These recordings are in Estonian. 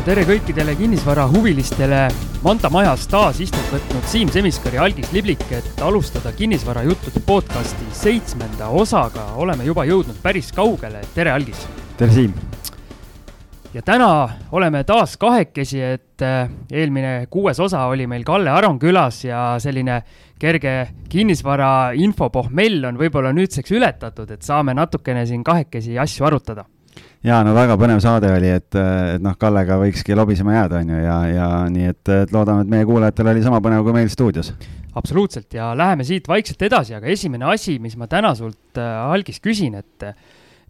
ja tere kõikidele kinnisvarahuvilistele. Manta majas taas istet võtnud Siim Semiskar ja Algis Liblik, et alustada kinnisvarajuttude podcasti seitsmenda osaga. oleme juba jõudnud päris kaugele. tere, Algis! tere, Siim! ja täna oleme taas kahekesi, et äh, eelmine kuues osa oli meil Kalle Aron külas ja selline kerge kinnisvara infopohmell on võib-olla nüüdseks ületatud, et saame natukene siin kahekesi asju arutada jaa, no väga põnev saade oli, et, et noh, Kallega võikski lobisema jääda, on ju, ja, ja nii et, et loodame, et meie kuulajatel oli sama põnev kui meil stuudios. absoluutselt ja läheme siit vaikselt edasi, aga esimene asi, mis ma täna sult äh, algis küsin, et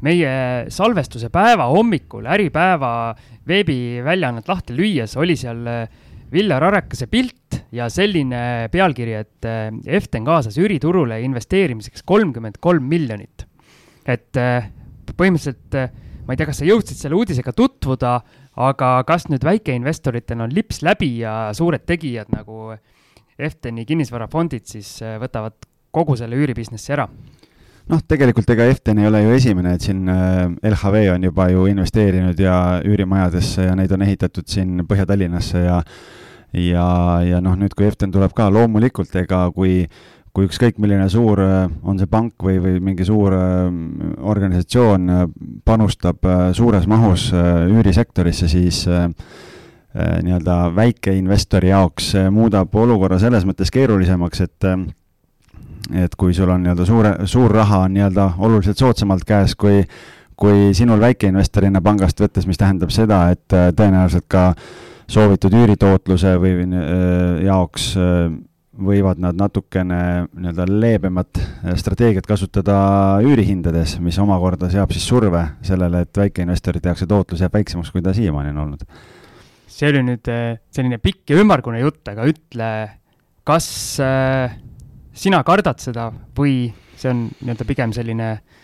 meie salvestuse päeva hommikul Äripäeva veebiväljaannet lahti lüües oli seal äh, Viljar Arekase pilt ja selline pealkiri, et äh, Eften kaasas üüriturule investeerimiseks kolmkümmend kolm miljonit. et põhimõtteliselt ma ei tea, kas sa jõudsid selle uudisega tutvuda, aga kas nüüd väikeinvestoritel on lips läbi ja suured tegijad nagu Efteni kinnisvarafondid siis äh, võtavad kogu selle üüribusinessi ära? noh, tegelikult ega Eften ei ole ju esimene, et siin äh, LHV on juba ju investeerinud ja üürimajadesse ja neid on ehitatud siin Põhja-Tallinnasse ja ja, ja noh, nüüd kui Eften tuleb ka, loomulikult ega kui kui ükskõik milline suur, äh, on see pank või, või mingi suur äh, organisatsioon äh, panustab suures mahus üürisektorisse, siis nii-öelda väikeinvestori jaoks muudab olukorra selles mõttes keerulisemaks, et et kui sul on nii-öelda suure, suur raha on nii-öelda oluliselt soodsamalt käes kui, kui sinul väikeinvestorina pangast võttes, mis tähendab seda, et tõenäoliselt ka soovitud üüritootluse või jaoks võivad nad natukene nii-öelda leebemat äh, strateegiat kasutada üürihindades, mis omakorda seab siis surve sellele, et väikeinvestori tehakse tootlus jääb väiksemaks, kui ta siiamaani on olnud. see oli nüüd äh, selline pikk ja ümmargune jutt, aga ütle, kas äh, sina kardad seda või see on nii-öelda pigem selline äh,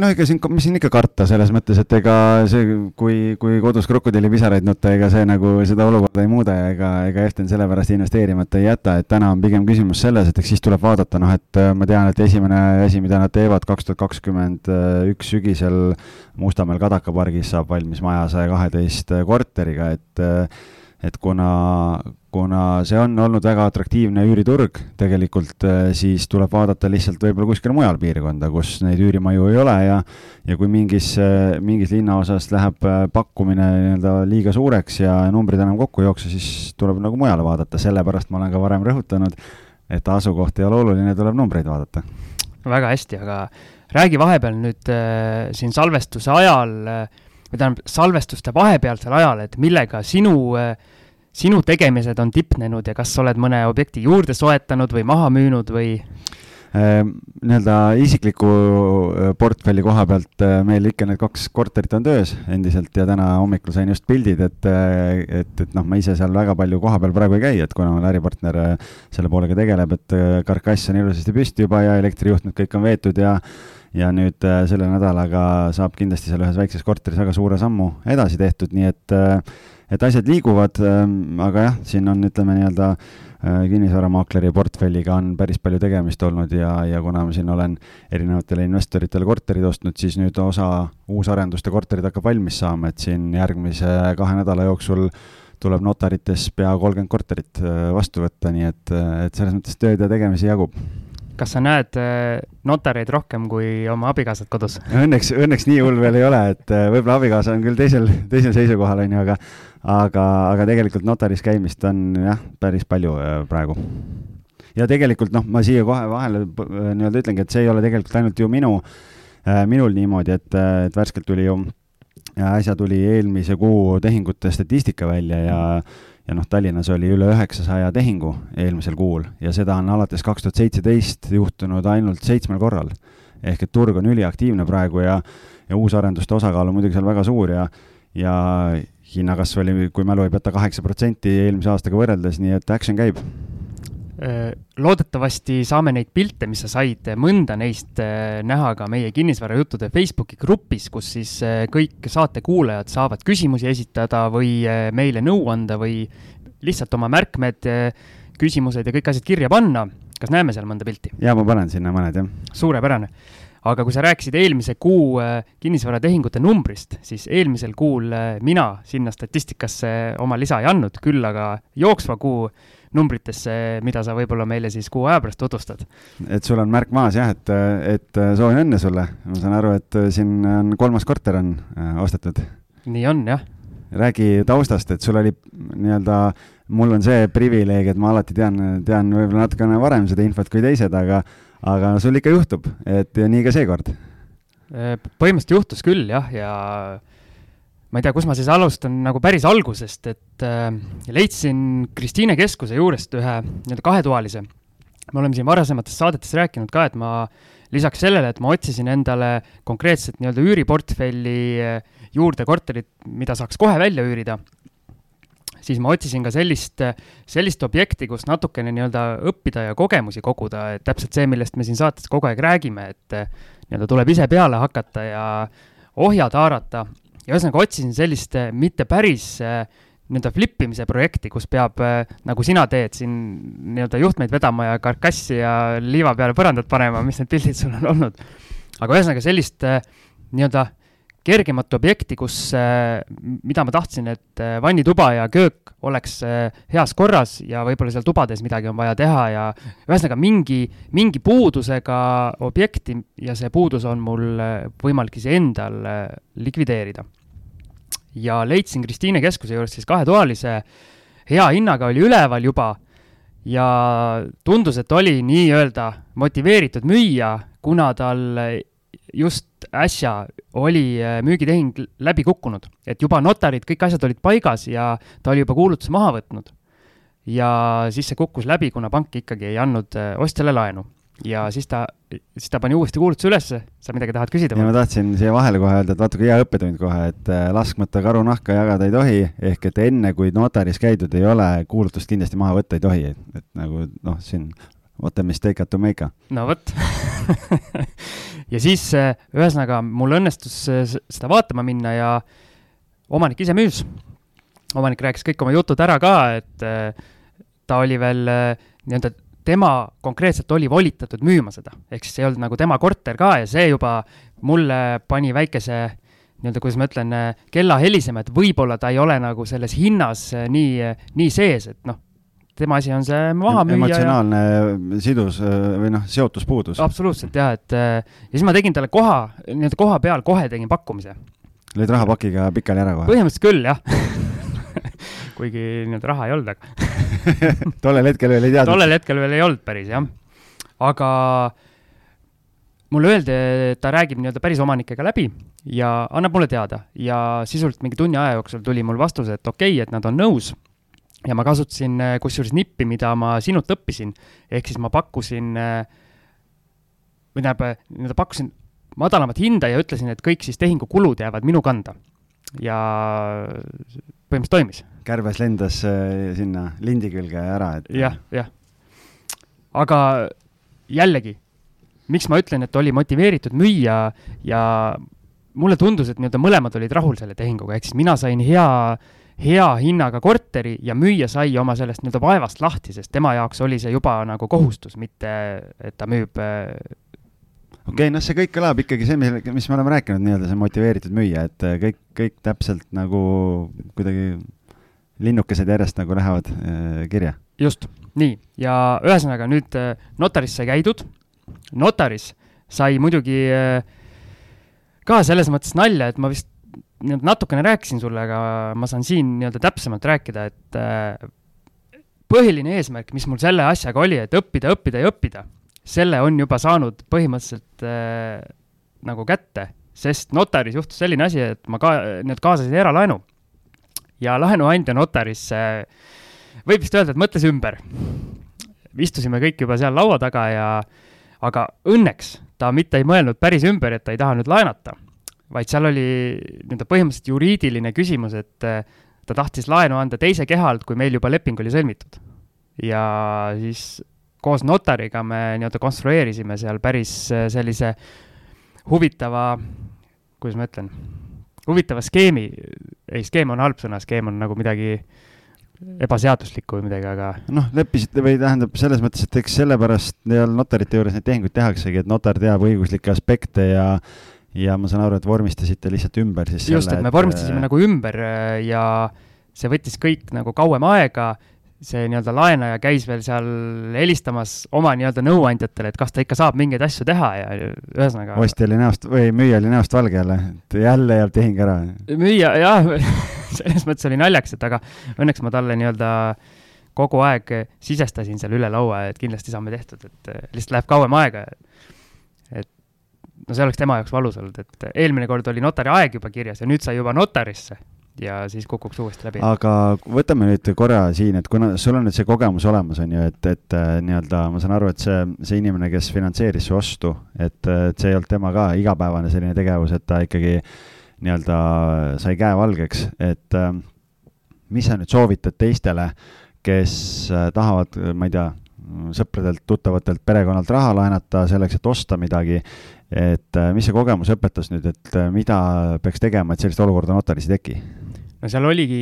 no ega siin, mis siin ikka karta, selles mõttes, et ega see, kui, kui kodus krokodillipisaraid nutta, ega see nagu seda olukorda ei muuda ja ega, ega Eften sellepärast investeerimata ei jäta, et täna on pigem küsimus selles, et eks siis tuleb vaadata, noh, et äh, ma tean, et esimene asi, mida nad teevad kaks tuhat kakskümmend üks sügisel Mustamäel Kadaka pargis saab valmis maja saja kaheteist korteriga, et äh, et kuna, kuna see on olnud väga atraktiivne üüriturg tegelikult, eh, siis tuleb vaadata lihtsalt võib-olla kuskile mujal piirkonda, kus neid üürimaju ei ole ja ja kui mingis, eh, mingis linnaosas läheb eh, pakkumine nii-öelda liiga suureks ja numbrid enam kokku ei jookse, siis tuleb nagu mujale vaadata, sellepärast ma olen ka varem rõhutanud, et asukoht ei ole oluline, tuleb numbreid vaadata. väga hästi, aga räägi vahepeal nüüd äh, siin salvestuse ajal äh, või tähendab, salvestuste vahepealsel ajal, et millega sinu äh, sinu tegemised on tipnenud ja kas sa oled mõne objekti juurde soetanud või maha müünud või? Ehm, nii-öelda isikliku äh, portfelli koha pealt äh, meil ikka need kaks korterit on töös endiselt ja täna hommikul sain just pildid, et, äh, et, et noh, ma ise seal väga palju kohapeal praegu ei käi, et kuna mul äripartner selle poolega tegeleb, et karkass on ilusasti püsti juba ja elektrijuhtmed kõik on veetud ja ja nüüd selle nädalaga saab kindlasti seal ühes väikses korteris väga suure sammu edasi tehtud, nii et et asjad liiguvad, ähm, aga jah, siin on, ütleme nii-öelda äh, kinnisvaramaakleri portfelliga on päris palju tegemist olnud ja, ja kuna ma siin olen erinevatele investoritele korterid ostnud, siis nüüd osa uusarenduste korterid hakkab valmis saama, et siin järgmise kahe nädala jooksul tuleb notarites pea kolmkümmend korterit äh, vastu võtta, nii et, et selles mõttes tööd ja tegemisi jagub kas sa näed äh, notareid rohkem kui oma abikaasat kodus? Õnneks, õnneks nii hull veel ei ole, et võib-olla abikaasa on küll teisel, teisel seisukohal, on ju, aga aga, aga tegelikult notaris käimist on jah, päris palju äh, praegu. ja tegelikult noh, ma siia kohe vahele äh, nii-öelda ütlengi, et see ei ole tegelikult ainult ju minu, äh, minul niimoodi, et, et värskelt tuli ju, äsja tuli eelmise kuu tehingute statistika välja ja ja noh, Tallinnas oli üle üheksasaja tehingu eelmisel kuul ja seda on alates kaks tuhat seitseteist juhtunud ainult seitsmel korral. ehk et turg on üliaktiivne praegu ja, ja uusarenduste osakaal on muidugi seal väga suur ja, ja hinnakasv oli, kui mälu ei peta, kaheksa protsenti eelmise aastaga võrreldes, nii et action käib. Äh, loodetavasti saame neid pilte, mis sa said, mõnda neist äh, näha ka meie kinnisvarajuttude Facebooki grupis, kus siis äh, kõik saatekuulajad saavad küsimusi esitada või meile nõu anda või lihtsalt oma märkmed, küsimused ja kõik asjad kirja panna. kas näeme seal mõnda pilti? jaa, ma panen sinna mõned, jah. suurepärane aga kui sa rääkisid eelmise kuu äh, kinnisvaratehingute numbrist, siis eelmisel kuul äh, mina sinna statistikasse oma lisa ei andnud, küll aga jooksva kuu numbritesse, mida sa võib-olla meile siis kuu aja pärast tutvustad. et sul on märk maas jah, et, et soovin õnne sulle, ma saan aru, et siin on kolmas korter on ostetud. nii on jah. räägi taustast, et sul oli nii-öelda, mul on see privileeg, et ma alati tean, tean võib-olla natukene varem seda infot kui teised, aga aga sul ikka juhtub, et ja nii ka seekord. Äh, põhimõtteliselt juhtus küll jah, ja ma ei tea, kus ma siis alustan nagu päris algusest, et äh, leidsin Kristiine keskuse juurest ühe nii-öelda kahetoalise. me oleme siin varasemates saadetes rääkinud ka, et ma lisaks sellele, et ma otsisin endale konkreetset nii-öelda üüriportfelli äh, juurde korterit, mida saaks kohe välja üürida siis ma otsisin ka sellist, sellist objekti, kus natukene nii-öelda õppida ja kogemusi koguda, et täpselt see, millest me siin saates kogu aeg räägime, et nii-öelda tuleb ise peale hakata ja ohjad haarata. ja ühesõnaga otsisin sellist mitte päris nii-öelda flip imise projekti, kus peab, nagu sina teed siin, nii-öelda juhtmeid vedama ja karkassi ja liiva peale põrandat panema, mis need pildid sul on olnud. aga ühesõnaga sellist nii-öelda kergemat objekti, kus, äh, mida ma tahtsin, et äh, vannituba ja köök oleks äh, heas korras ja võib-olla seal tubades midagi on vaja teha ja ühesõnaga mingi, mingi puudusega objekti ja see puudus on mul võimalik iseendal likvideerida. ja leidsin Kristiine keskuse juures siis kahetoalise, hea hinnaga oli üleval juba ja tundus, et oli nii-öelda motiveeritud müüja, kuna tal just äsja oli äh, müügitehing läbi kukkunud, et juba notarid, kõik asjad olid paigas ja ta oli juba kuulutuse maha võtnud. ja siis see kukkus läbi, kuna pank ikkagi ei andnud äh, ostjale laenu ja siis ta, siis ta pani uuesti kuulutuse ülesse, sa midagi tahad küsida? ja ma tahtsin siia vahele kohe öelda, et vaata kui hea õppetund kohe, et äh, laskmata karunahka jagada ei tohi, ehk et enne, kui notaris käidud ei ole, kuulutust kindlasti maha võtta ei tohi, et nagu noh, siin what a mistake to make. no vot ja siis äh, ühesõnaga mul õnnestus äh, seda vaatama minna ja omanik ise müüs. omanik rääkis kõik oma jutud ära ka, et äh, ta oli veel nii-öelda, tema konkreetselt oli volitatud müüma seda, ehk siis ei olnud nagu tema korter ka ja see juba mulle pani väikese nii-öelda, kuidas ma ütlen, kella helisema, et võib-olla ta ei ole nagu selles hinnas nii, nii sees, et noh, tema asi on see maha müüa. emotsionaalne ja... sidus äh, või noh, seotuspuudus. absoluutselt jah, et äh, ja siis ma tegin talle koha, nii-öelda koha peal kohe tegin pakkumise. lõid rahapakiga pikali ära kohe? põhimõtteliselt küll, jah kuigi nii-öelda raha ei olnud, aga tollel hetkel veel ei teadnud? tollel hetkel veel ei olnud päris, jah. aga mulle öeldi, et ta räägib nii-öelda päris omanikega läbi ja annab mulle teada ja sisuliselt mingi tunni aja jooksul tuli mul vastus, et okei okay,, et nad on nõus ja ma kasutasin äh, kusjuures nippi, mida ma sinult õppisin, ehk siis ma pakkusin, äh, või tähendab, äh, nii-öelda pakkusin madalamat hinda ja ütlesin, et kõik siis tehingukulud jäävad minu kanda. ja põhimõtteliselt toimis. kärbes lendas sinna lindi külge ära, et. jah, jah. aga jällegi, miks ma ütlen, et oli motiveeritud müüa ja mulle tundus, et nii-öelda mõlemad olid rahul selle tehinguga, ehk siis mina sain hea hea hinnaga korteri ja müüja sai oma sellest nii-öelda vaevast lahti, sest tema jaoks oli see juba nagu kohustus, mitte et ta müüb äh, okei okay,, noh, see kõik kõlab ikkagi see, mis me oleme rääkinud, nii-öelda see motiveeritud müüja, et äh, kõik, kõik täpselt nagu kuidagi linnukesed järjest nagu lähevad äh, kirja. just, nii, ja ühesõnaga nüüd äh, notaris sai käidud, notaris sai muidugi äh, ka selles mõttes nalja, et ma vist nii-öelda natukene rääkisin sulle, aga ma saan siin nii-öelda täpsemalt rääkida, et äh, põhiline eesmärk, mis mul selle asjaga oli, et õppida, õppida ja õppida, selle on juba saanud põhimõtteliselt äh, nagu kätte, sest notaris juhtus selline asi, et ma ka, nii-öelda kaasasin eralaenu ja laenuandja notaris äh, võib vist öelda, et mõtles ümber. istusime kõik juba seal laua taga ja, aga õnneks ta mitte ei mõelnud päris ümber, et ta ei taha nüüd laenata vaid seal oli nii-öelda põhimõtteliselt juriidiline küsimus, et äh, ta tahtis laenu anda teise keha alt, kui meil juba leping oli sõlmitud. ja siis koos notariga me nii-öelda konstrueerisime seal päris äh, sellise huvitava, kuidas ma ütlen, huvitava skeemi, ei, skeem on halb sõna, skeem on nagu midagi ebaseaduslikku või midagi, aga. noh, leppisite või tähendab selles mõttes, et eks sellepärast notarite juures neid tehinguid tehaksegi, et notar teab õiguslikke aspekte ja ja ma saan aru, et vormistasite lihtsalt ümber siis just, et me vormistasime et... nagu ümber äh, ja see võttis kõik nagu kauem aega see nii-öelda laenaja käis veel seal helistamas oma nii-öelda nõuandjatele, et kas ta ikka saab mingeid asju teha ja ühesõnaga. ostja oli näost või müüja oli näost valge jälle, et jälle jääb tehing ära. müüja jah selles mõttes oli naljakas, et aga õnneks ma talle nii-öelda kogu aeg sisestasin seal üle laua, et kindlasti saame tehtud, et lihtsalt läheb kauem aega. No see oleks tema jaoks valus olnud, et eelmine kord oli notari aeg juba kirjas ja nüüd sai juba notarisse ja siis kukuks uuesti läbi. aga võtame nüüd korra siin, et kuna sul on nüüd see kogemus olemas, on ju, et, et äh, nii-öelda ma saan aru, et see, see inimene, kes finantseeris su ostu, et, et see ei olnud tema ka igapäevane selline tegevus, et ta ikkagi nii-öelda sai käe valgeks, et äh, mis sa nüüd soovitad teistele, kes äh, tahavad, ma ei tea, sõpradelt, tuttavatelt, perekonnalt raha laenata selleks, et osta midagi, et mis see kogemus õpetas nüüd, et mida peaks tegema, et sellist olukorda notaris ei teki? no seal oligi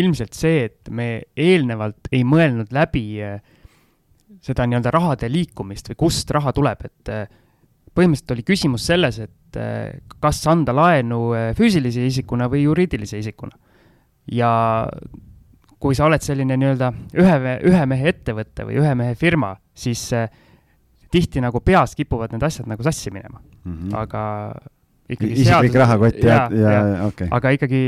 ilmselt see, et me eelnevalt ei mõelnud läbi eh, seda nii-öelda rahade liikumist või kust raha tuleb, et põhimõtteliselt oli küsimus selles, et kas anda laenu füüsilise isikuna või juriidilise isikuna. ja kui sa oled selline nii-öelda ühe, ühe mehe ettevõte või ühe mehe firma, siis tihti nagu peas kipuvad need asjad nagu sassi minema mm. -hmm. aga ikkagi isiklik rahakott ja, ja, ja okei okay.. aga ikkagi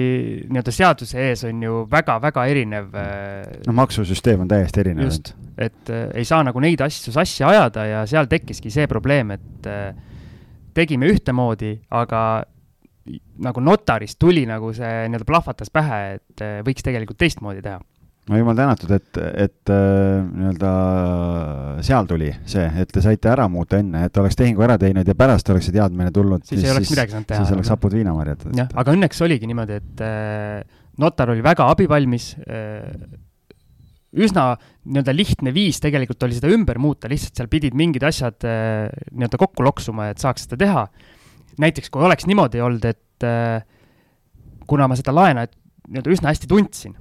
nii-öelda seaduse ees on ju väga-väga erinev. Äh, no maksusüsteem on täiesti erinev. just, et äh, ei saa nagu neid asju sassi ajada ja seal tekkiski see probleem, et äh, tegime ühtemoodi, aga nagu notarist tuli nagu see nii-öelda plahvatas pähe, et äh, võiks tegelikult teistmoodi teha no jumal tänatud, et, et äh, nii-öelda seal tuli see, et te saite ära muuta enne, et oleks tehingu ära teinud ja pärast oleks see teadmine tulnud. siis ei oleks midagi saanud teha. siis oleks hapud viinamarjad. jah, aga õnneks oligi niimoodi, et äh, notar oli väga abivalmis äh,. üsna nii-öelda lihtne viis tegelikult oli seda ümber muuta, lihtsalt seal pidid mingid asjad nii-öelda kokku loksuma, et saaks seda teha. näiteks kui oleks niimoodi olnud, et kuna ma seda laenajat nii-öelda üsna hästi tundsin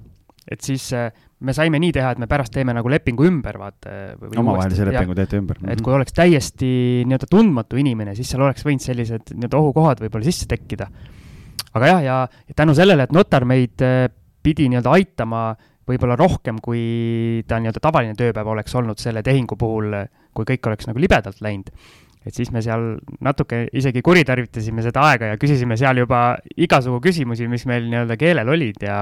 et siis äh, me saime nii teha, et me pärast teeme nagu lepingu ümber, vaata. Äh, omavahelise lepingu teete ümber. et mhm. kui oleks täiesti nii-öelda tundmatu inimene, siis seal oleks võinud sellised nii-öelda ohukohad võib-olla sisse tekkida. aga jah, ja, ja tänu sellele, et notar meid äh, pidi nii-öelda aitama võib-olla rohkem, kui ta nii-öelda tavaline tööpäev oleks olnud selle tehingu puhul, kui kõik oleks nagu libedalt läinud et siis me seal natuke isegi kuritarvitasime seda aega ja küsisime seal juba igasugu küsimusi, mis meil nii-öelda keelel olid ja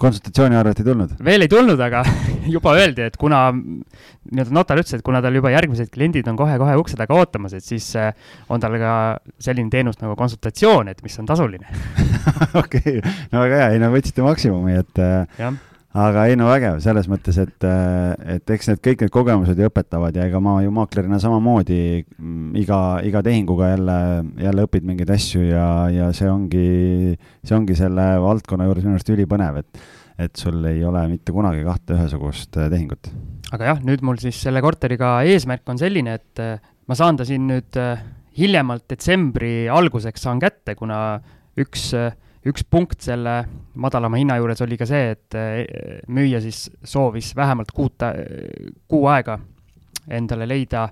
konsultatsiooniarvet ei tulnud? veel ei tulnud, aga juba öeldi, et kuna nii-öelda notar ütles, et kuna tal juba järgmised kliendid on kohe-kohe ukse taga ootamas, et siis äh, on tal ka selline teenus nagu konsultatsioon, et mis on tasuline. Okei. No väga hea, ei no võtsite maksimumi, et äh, jah aga ei no vägev selles mõttes, et, et eks need kõik need kogemused ju õpetavad ja ega ma ju maaklerina samamoodi mm, iga, iga tehinguga jälle, jälle õpid mingeid asju ja, ja see ongi, see ongi selle valdkonna juures minu arust ülipõnev, et, et sul ei ole mitte kunagi kahte ühesugust äh, tehingut. aga jah, nüüd mul siis selle korteriga eesmärk on selline, et äh, ma saan ta siin nüüd äh, hiljemalt detsembri alguseks saan kätte, kuna üks äh, üks punkt selle madalama hinna juures oli ka see, et eh, müüja siis soovis vähemalt kuut, kuu aega endale leida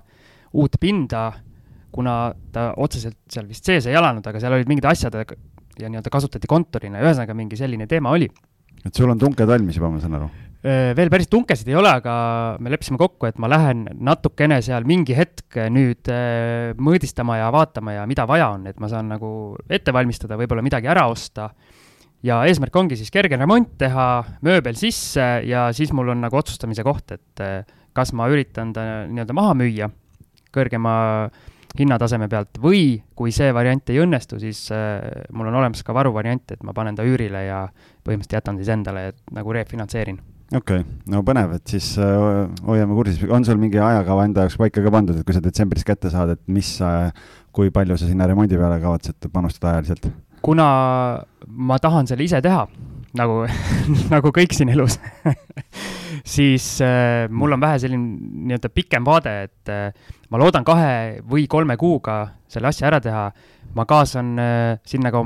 uut pinda, kuna ta otseselt seal vist sees ei elanud, aga seal olid mingid asjad ja nii-öelda kasutati kontorina, ühesõnaga mingi selline teema oli. et sul on tunked valmis juba, ma saan aru? Veel päris tunkesid ei ole, aga me leppisime kokku, et ma lähen natukene seal mingi hetk nüüd mõõdistama ja vaatama ja mida vaja on, et ma saan nagu ette valmistada, võib-olla midagi ära osta. ja eesmärk ongi siis kerge remont teha, mööbel sisse ja siis mul on nagu otsustamise koht, et kas ma üritan ta nii-öelda maha müüa kõrgema hinnataseme pealt või kui see variant ei õnnestu, siis mul on olemas ka varuvariant, et ma panen ta üürile ja põhimõtteliselt jätan siis endale, et nagu refinantseerin okei okay., no põnev, et siis äh, hoiame kursis, on sul mingi ajakava enda jaoks paika ka pandud, et kui sa detsembris kätte saad, et mis äh,, kui palju sa sinna remondi peale kavatsed panustada ajaliselt? kuna ma tahan selle ise teha, nagu nagu kõik siin elus siis äh, mul on vähe selline nii-öelda pikem vaade, et äh, ma loodan kahe või kolme kuuga selle asja ära teha. Ma kaasan äh, sinna ka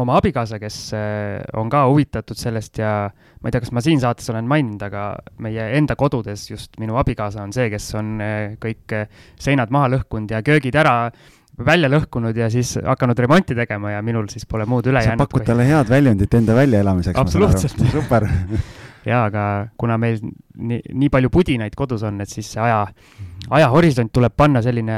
oma abikaasa, kes äh, on ka huvitatud sellest ja ma ei tea, kas ma siin saates olen maininud, aga meie enda kodudes just minu abikaasa on see, kes on äh, kõik seinad maha lõhkunud ja köögid ära välja lõhkunud ja siis hakanud remonti tegema ja minul siis pole muud üle sa jäänud. pakud talle head väljundit enda väljaelamiseks. Absoluutselt. super jaa, aga kuna meil nii, nii palju pudinaid kodus on, et siis see aja, ajahorisont tuleb panna selline,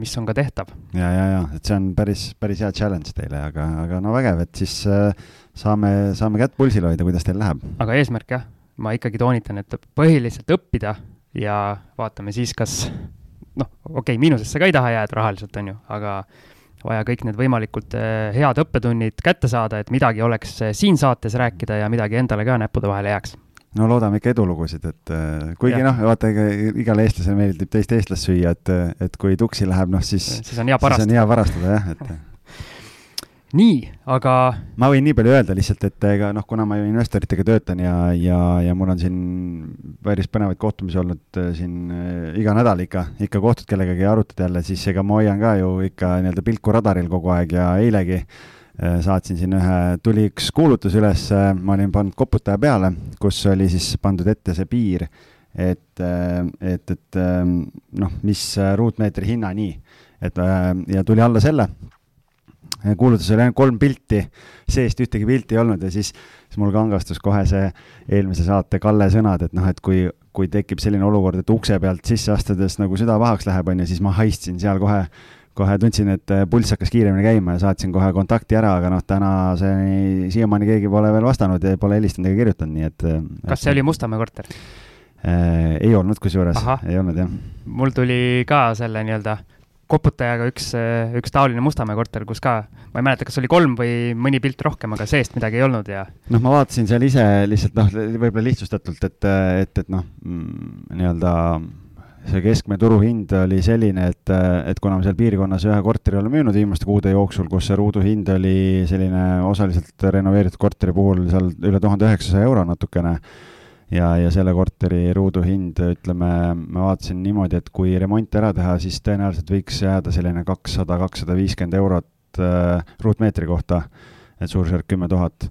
mis on ka tehtav. ja, ja, ja, et see on päris, päris hea challenge teile, aga, aga no vägev, et siis äh, saame, saame kätt pulsil hoida, kuidas teil läheb. aga eesmärk jah, ma ikkagi toonitan, et põhiliselt õppida ja vaatame siis, kas noh, okei okay,, miinusesse ka ei taha jääda rahaliselt, on ju, aga vaja kõik need võimalikult eh, head õppetunnid kätte saada, et midagi oleks eh, siin saates rääkida ja midagi endale ka näppude vahele jääks. no loodame ikka edulugusid, et eh, kuigi noh, vaata, ega igale eestlasele meeldib teist eestlast süüa, et, et kui tuksi läheb, noh siis siis on hea parastada. siis on hea parastada jah, et nii, aga. ma võin nii palju öelda lihtsalt, et ega noh, kuna ma ju investoritega töötan ja, ja, ja mul on siin päris põnevaid kohtumisi olnud äh, siin äh, iga nädal ikka, ikka kohtud kellegagi ja arutad jälle, siis ega ma hoian ka ju ikka nii-öelda pilku radaril kogu aeg ja eilegi äh, saatsin siin ühe, tuli üks kuulutus üles, ma olin pannud koputaja peale, kus oli siis pandud ette see piir, et, et, et noh, mis ruutmeetri hinnani, et ja tuli alla selle kuulutus oli ainult kolm pilti, seest ühtegi pilti ei olnud ja siis, siis mul kangastus kohe see eelmise saate Kalle sõnad, et noh, et kui, kui tekib selline olukord, et ukse pealt sisse astudes nagu süda pahaks läheb, on ju, siis ma haistsin seal kohe, kohe tundsin, et pulss hakkas kiiremini käima ja saatsin kohe kontakti ära, aga noh, tänaseni siiamaani keegi pole veel vastanud ja pole helistanud ega kirjutanud, nii et. kas see oli Mustamäe korter äh,? ei olnud kusjuures, ei olnud jah. mul tuli ka selle nii-öelda koputajaga üks, üks taoline Mustamäe korter, kus ka, ma ei mäleta, kas oli kolm või mõni pilt rohkem, aga seest midagi ei olnud ja. noh, ma vaatasin seal ise lihtsalt noh, võib-olla lihtsustatult, et, et, et noh, mm, nii-öelda see keskmine turuhind oli selline, et, et kuna me seal piirkonnas ühe korteri oleme müünud viimaste kuude jooksul, kus see ruuduhind oli selline osaliselt renoveeritud korteri puhul seal üle tuhande üheksasaja euro natukene ja, ja selle korteri ruuduhind, ütleme, ma vaatasin niimoodi, et kui remont ära teha, siis tõenäoliselt võiks jääda selline kakssada, kakssada viiskümmend eurot äh, ruutmeetri kohta, et suurusjärk kümme tuhat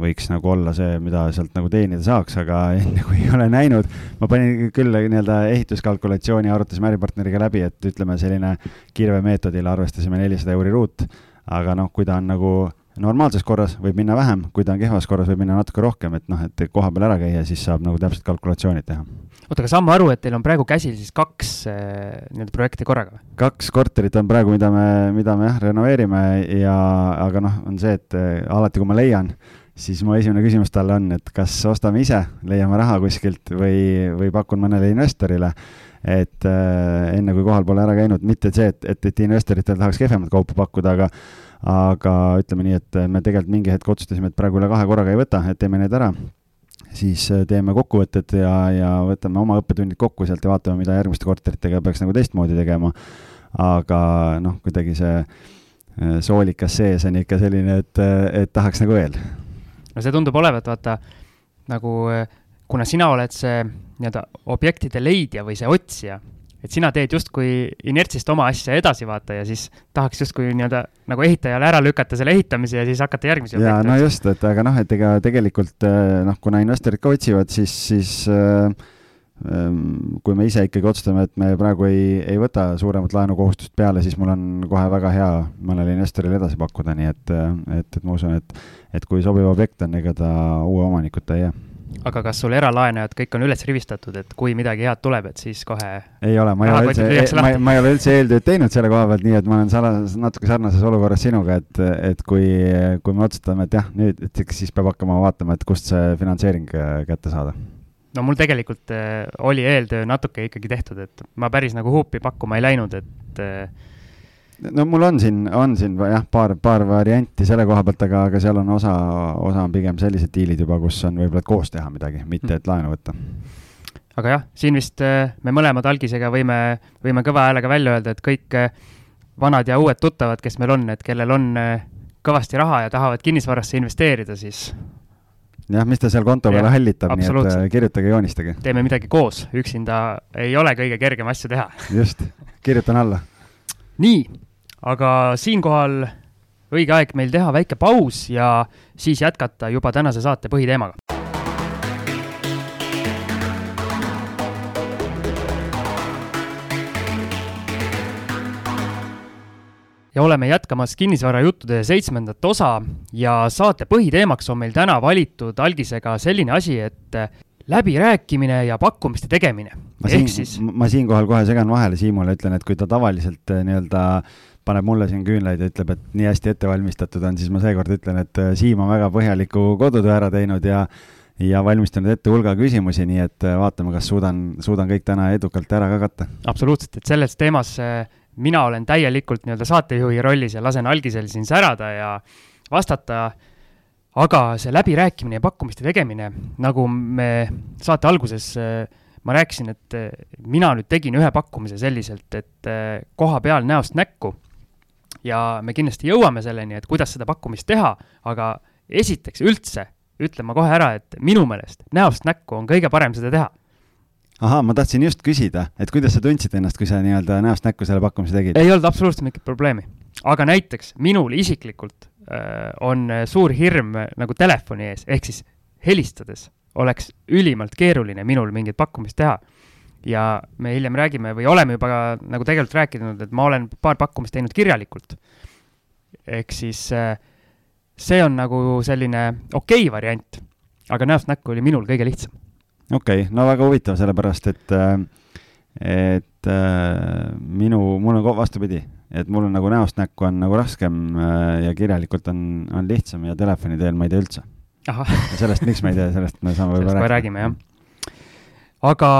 võiks nagu olla see, mida sealt nagu teenida saaks, aga enne kui ei ole näinud, ma panin küll nii-öelda ehituskalkulatsiooni, arutasime äripartneriga läbi, et ütleme, selline kirvemeetodil arvestasime nelisada euri ruut, aga noh, kui ta on nagu normaalses korras võib minna vähem, kui ta on kehvas korras, võib minna natuke rohkem, et noh, et koha peal ära käia, siis saab nagu täpselt kalkulatsioonid teha. oota, aga saan ma aru, et teil on praegu käsil siis kaks äh, nii-öelda projekti korraga? kaks korterit on praegu, mida me, mida me jah, renoveerime ja, aga noh, on see, et äh, alati, kui ma leian, siis mu esimene küsimus talle on, et kas ostame ise, leiame raha kuskilt või, või pakun mõnele investorile et äh, enne kui kohal pole ära käinud, mitte see, et, et, et investoritele tahaks kehvemat kaupa pakkuda, aga aga ütleme nii, et me tegelikult mingi hetk otsustasime, et praegu üle kahe korraga ei võta, et teeme need ära, siis äh, teeme kokkuvõtted ja, ja võtame oma õppetunnid kokku sealt ja vaatame, mida järgmiste korteritega peaks nagu teistmoodi tegema. aga noh, kuidagi see äh, soolikas sees on ikka selline, et, et tahaks nagu veel. no see tundub olevat, vaata, nagu kuna sina oled see nii-öelda objektide leidja või see otsija et sina teed justkui inertsist oma asja edasi, vaata, ja siis tahaks justkui nii-öelda nagu ehitajale ära lükata selle ehitamise ja siis hakata järgmisi ja no just, et aga noh, et ega tegelikult äh, noh, kuna investorid ka otsivad, siis, siis äh, ähm, kui me ise ikkagi otsustame, et me praegu ei, ei võta suuremat laenukohustust peale, siis mul on kohe väga hea mõnele investorile edasi pakkuda, nii et, äh, et, et ma usun, et, et kui sobiv objekt on, ega ta uue omanikuta ei jää aga kas sul eralaenajad kõik on üles rivistatud, et kui midagi head tuleb, et siis kohe ei ole, ma ei ole üldse, ma, ma ei ole üldse eeltööd teinud selle koha pealt, nii et ma olen sarnases, natuke sarnases olukorras sinuga, et, et kui, kui me otsustame, et jah, nüüd, et siis peab hakkama vaatama, et kust see finantseering äh, kätte saada. No mul tegelikult äh, oli eeltöö natuke ikkagi tehtud, et ma päris nagu huupi pakkuma ei läinud, et äh, no mul on siin, on siin jah, paar, paar varianti selle koha pealt, aga, aga seal on osa, osa on pigem sellised diilid juba, kus on võib-olla, et koos teha midagi, mitte et laenu võtta. aga jah, siin vist äh, me mõlemad algisega võime, võime kõva häälega välja öelda, et kõik äh, vanad ja uued tuttavad, kes meil on, et kellel on äh, kõvasti raha ja tahavad kinnisvarasse investeerida, siis jah, mis ta seal konto peal hallitab, nii et kirjutage, joonistage. teeme midagi koos, üksinda ei ole kõige kergem asju teha. just, kirjutan alla. nii, aga siinkohal õige aeg meil teha väike paus ja siis jätkata juba tänase saate põhiteemaga. ja oleme jätkamas kinnisvarajuttude seitsmendat osa ja saate põhiteemaks on meil täna valitud algisega selline asi, et läbirääkimine ja pakkumiste tegemine. ma siin, siis... ma siinkohal kohe segan vahele Siimule, ütlen, et kui ta tavaliselt eh, nii-öelda paneb mulle siin küünlaid ja ütleb, et nii hästi ette valmistatud on, siis ma seekord ütlen, et eh, Siim on väga põhjaliku kodutöö ära teinud ja ja valmistanud ette hulga küsimusi, nii et eh, vaatame, kas suudan, suudan kõik täna edukalt ära ka katta. absoluutselt, et selles teemas mina olen täielikult nii-öelda saatejuhi rollis ja lasen algisel siin särada ja vastata aga see läbirääkimine ja pakkumiste tegemine, nagu me saate alguses, ma rääkisin, et mina nüüd tegin ühe pakkumise selliselt, et koha peal näost näkku ja me kindlasti jõuame selleni, et kuidas seda pakkumist teha, aga esiteks üldse ütlen ma kohe ära, et minu meelest näost näkku on kõige parem seda teha ahaa, ma tahtsin just küsida, et kuidas sa tundsid ennast, kui sa nii-öelda näost näkku selle pakkumise tegid? ei olnud absoluutselt mingit probleemi. aga näiteks minul isiklikult Äh, on suur hirm nagu telefoni ees, ehk siis helistades oleks ülimalt keeruline minul mingit pakkumist teha. Ja me hiljem räägime või oleme juba nagu tegelikult rääkinud, et ma olen paar pakkumist teinud kirjalikult. ehk siis see on nagu selline okei okay variant, aga näost näkku oli minul kõige lihtsam. okei okay,, no väga huvitav, sellepärast et, et minu, mul on vastupidi et mul on nagu näost näkku on nagu raskem äh, ja kirjalikult on, on lihtsam ja telefoni teel ma ei tee üldse. sellest, miks ma ei tee, sellest me saame võib-olla rääkida. räägime, jah. aga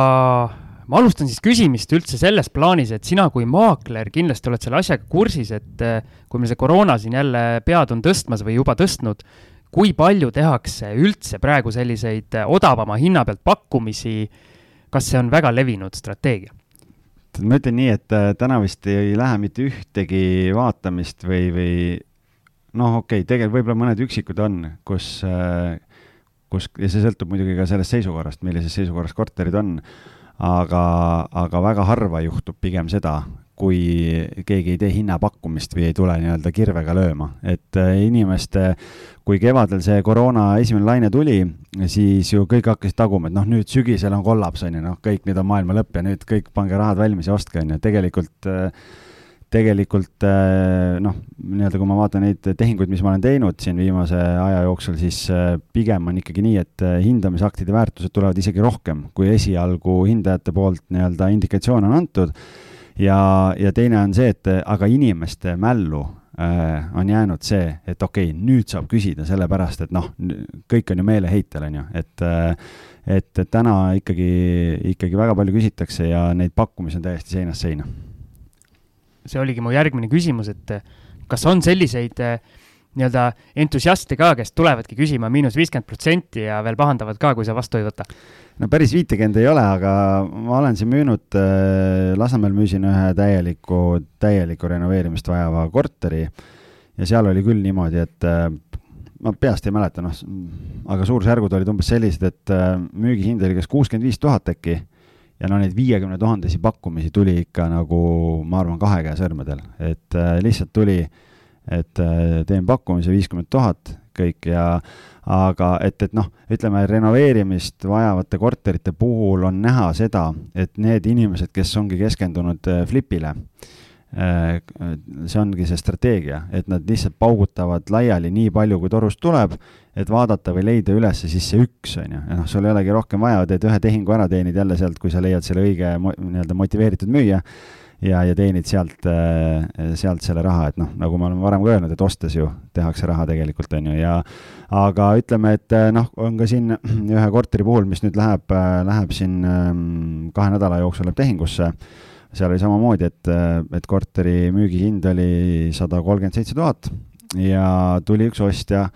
ma alustan siis küsimist üldse selles plaanis, et sina kui maakler kindlasti oled selle asjaga kursis, et äh, kui meil see koroona siin jälle pead on tõstmas või juba tõstnud, kui palju tehakse üldse praegu selliseid äh, odavama hinna pealt pakkumisi, kas see on väga levinud strateegia? ma ütlen nii, et äh, täna vist ei lähe mitte ühtegi vaatamist või, või noh, okei okay,, tegelikult võib-olla mõned üksikud on, kus, kus, ja see sõltub muidugi ka sellest seisukorrast, millises seisukorras korterid on, aga, aga väga harva juhtub pigem seda, kui keegi ei tee hinnapakkumist või ei tule nii-öelda kirvega lööma, et äh, inimeste, kui kevadel see koroona esimene laine tuli, siis ju kõik hakkasid taguma, et noh, nüüd sügisel on kollaps, on ju, noh, kõik, nüüd on maailma lõpp ja nüüd kõik pange rahad valmis ja ostke, on ju, tegelikult tegelikult äh, noh, nii-öelda kui ma vaatan neid tehinguid, mis ma olen teinud siin viimase aja jooksul, siis äh, pigem on ikkagi nii, et hindamisaktide väärtused tulevad isegi rohkem, kui esialgu hindajate poolt nii-öelda indikatsioon on antud ja, ja teine on see, et aga inimeste mällu äh, on jäänud see, et okei okay,, nüüd saab küsida sellepärast, et noh, kõik on ju meeleheitel, on ju, et äh, et, et täna ikkagi, ikkagi väga palju küsitakse ja neid pakkumisi on täiesti seinast seina. See oligi mu järgmine küsimus, et kas on selliseid äh, nii-öelda entusiaste ka, kes tulevadki küsima miinus viiskümmend protsenti ja veel pahandavad ka, kui sa vastu ei võta? no päris viitekümmet ei ole, aga ma olen siin müünud äh,, Lasnamäel müüsin ühe täieliku, täielikku renoveerimist vajava korteri ja seal oli küll niimoodi, et äh, ma peast ei mäleta, noh, aga suurusjärgud olid umbes sellised, et müügihind oli kas kuuskümmend viis tuhat äkki ja no neid viiekümne tuhandesi pakkumisi tuli ikka nagu ma arvan, kahe käe sõrmedel, et äh, lihtsalt tuli, et äh, teen pakkumise viiskümmend tuhat kõik ja aga et, et noh, ütleme renoveerimist vajavate korterite puhul on näha seda, et need inimesed, kes ongi keskendunud äh, flipile, äh, see ongi see strateegia, et nad lihtsalt paugutavad laiali nii palju, kui torust tuleb, et vaadata või leida üles siis see üks, on ju, ja noh, sul ei olegi rohkem vaja, teed ühe tehingu ära, teenid jälle sealt, kui sa leiad selle õige nii-öelda motiveeritud müüja ja, ja teenid sealt, äh, sealt selle raha, et noh, nagu me oleme varem ka öelnud, et ostes ju tehakse raha tegelikult, on ju, ja aga ütleme, et äh, noh, on ka siin ühe korteri puhul, mis nüüd läheb, äh, läheb siin ähm, kahe nädala jooksul läheb tehingusse, seal oli samamoodi, et, et korteri müügihind oli sada kolmkümmend seitse tuhat ja tuli üks ostja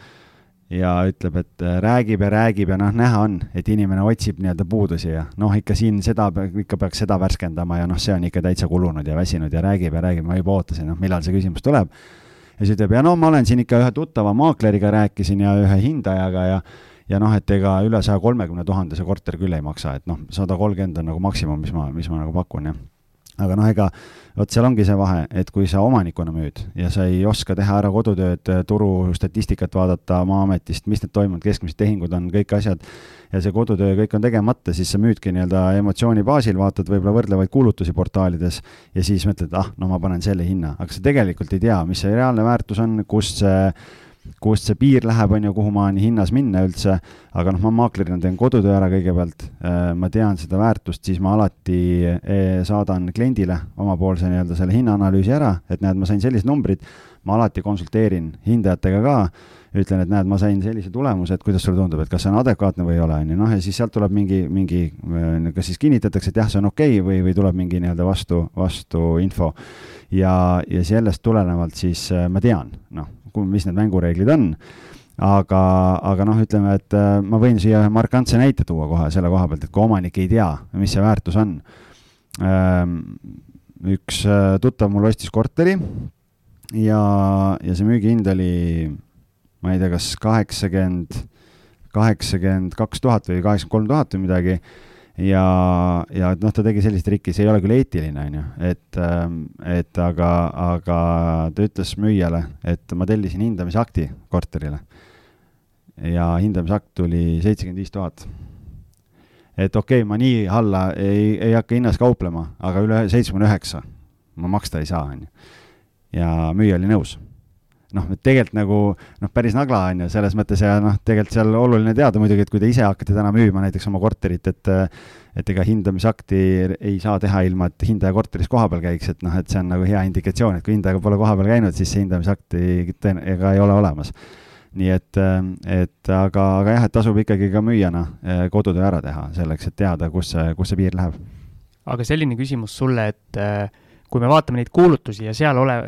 ja ütleb, et äh, räägib ja räägib ja noh, näha on, et inimene otsib nii-öelda puudusi ja noh, ikka siin seda, ikka peaks seda värskendama ja noh, see on ikka täitsa kulunud ja väsinud ja räägib ja räägib, ma juba ootasin, noh, millal see küsimus tuleb. ja siis ütleb, ja no ma olen siin ikka ühe tuttava maakleriga rääkisin ja ühe hindajaga ja ja noh, et ega üle saja kolmekümne tuhandese korter küll ei maksa, et noh, sada kolmkümmend on nagu maksimum, mis ma, mis ma nagu pakun, jah aga noh, ega vot seal ongi see vahe, et kui sa omanikuna müüd ja sa ei oska teha ära kodutööd, turustatistikat vaadata Maa-ametist, mis need toimunud, keskmised tehingud on, kõik asjad, ja see kodutöö kõik on tegemata, siis sa müüdki nii-öelda emotsiooni baasil, vaatad võib-olla võrdlevaid kuulutusi portaalides ja siis mõtled, ah, no ma panen selle hinna, aga sa tegelikult ei tea, mis see reaalne väärtus on, kust see kust see piir läheb, on ju, kuhumaani hinnas minna üldse, aga noh, ma maaklerina teen kodutöö ära kõigepealt, äh, ma tean seda väärtust, siis ma alati äh, saadan kliendile omapoolse nii-öelda selle hinnaanalüüsi ära, et näed, ma sain sellised numbrid, ma alati konsulteerin hindajatega ka, ütlen, et näed, ma sain sellise tulemuse, et kuidas sulle tundub, et kas see on adekvaatne või ei ole, on ju, noh, ja siis sealt tuleb mingi, mingi, äh, kas siis kinnitatakse, et jah, see on okei okay, või, või tuleb mingi nii-öelda vastu, vastu info. ja, ja sellest tulenevalt siis ma tean, noh mis need mängureeglid on. aga, aga noh, ütleme, et äh, ma võin siia ühe markantse näite tuua kohe selle koha pealt, et kui omanik ei tea, mis see väärtus on. Ähm, üks äh, tuttav mul ostis korteri ja, ja see müügihind oli, ma ei tea, kas kaheksakümmend, kaheksakümmend kaks tuhat või kaheksakümmend kolm tuhat või midagi ja, ja noh, ta tegi sellist trikki, see ei ole küll eetiline, on ju, et, ähm, et aga, aga ta ütles müüjale, et ma tellisin hindamisakti korterile. ja hindamisakt tuli seitsekümmend viis tuhat. et okei okay,, ma nii alla ei, ei hakka hinnas kauplema, aga üle seitsmekümne üheksa ma maksta ei saa, on ju. ja müüja oli nõus noh, tegelikult nagu noh, päris nagla on ju, selles mõttes ja noh, tegelikult seal oluline teada muidugi, et kui te ise hakkate täna müüma näiteks oma korterit, et et ega hindamisakti ei saa teha ilma, et hindaja korteris kohapeal käiks, et noh, et see on nagu hea indikatsioon, et kui hindaja pole kohapeal käinud, siis see hindamisakti ega ei ole olemas. nii et, et aga, aga jah, et tasub ikkagi ka müüjana eh, kodutöö ära teha selleks, et teada, kus see, kus see piir läheb. aga selline küsimus sulle, et äh kui me vaatame neid kuulutusi ja seal ole,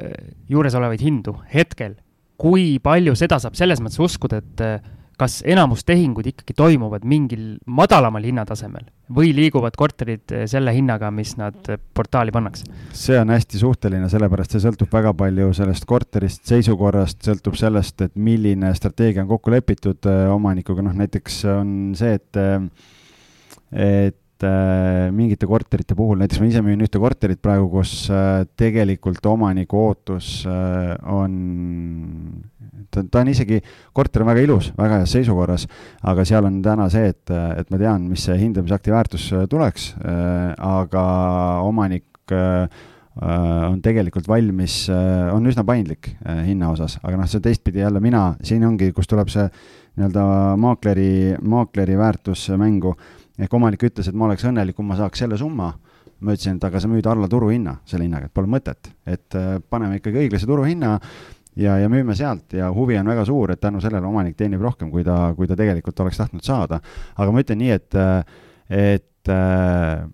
juures olevaid hindu hetkel, kui palju seda saab selles mõttes uskuda, et eh, kas enamus tehingud ikkagi toimuvad mingil madalamal hinnatasemel või liiguvad korterid eh, selle hinnaga, mis nad eh, portaali pannakse? see on hästi suhteline, sellepärast see sõltub väga palju sellest korterist, seisukorrast, sõltub sellest, et milline strateegia on kokku lepitud omanikuga, noh näiteks on see, et et äh, mingite korterite puhul, näiteks ma ise müün ühte korterit praegu, kus äh, tegelikult omaniku ootus äh, on, ta, ta on isegi, korter on väga ilus, väga heas seisukorras, aga seal on täna see, et, et ma tean, mis see hindamisakti väärtus tuleks aga omanik on tegelikult valmis, on üsna paindlik hinna osas, aga noh, see teistpidi jälle mina, siin ongi, kus tuleb see nii-öelda maakleri, maakleri väärtus mängu ehk omanik ütles, et ma oleks õnnelik, kui ma saaks selle summa. ma ütlesin, et aga sa müüd alla turuhinna selle hinnaga, et pole mõtet, et äh, paneme ikkagi õiglase turuhinna ja, ja müüme sealt ja huvi on väga suur, et tänu sellele omanik teenib rohkem, kui ta, kui ta tegelikult oleks tahtnud saada. aga ma ütlen nii, et, äh, et äh,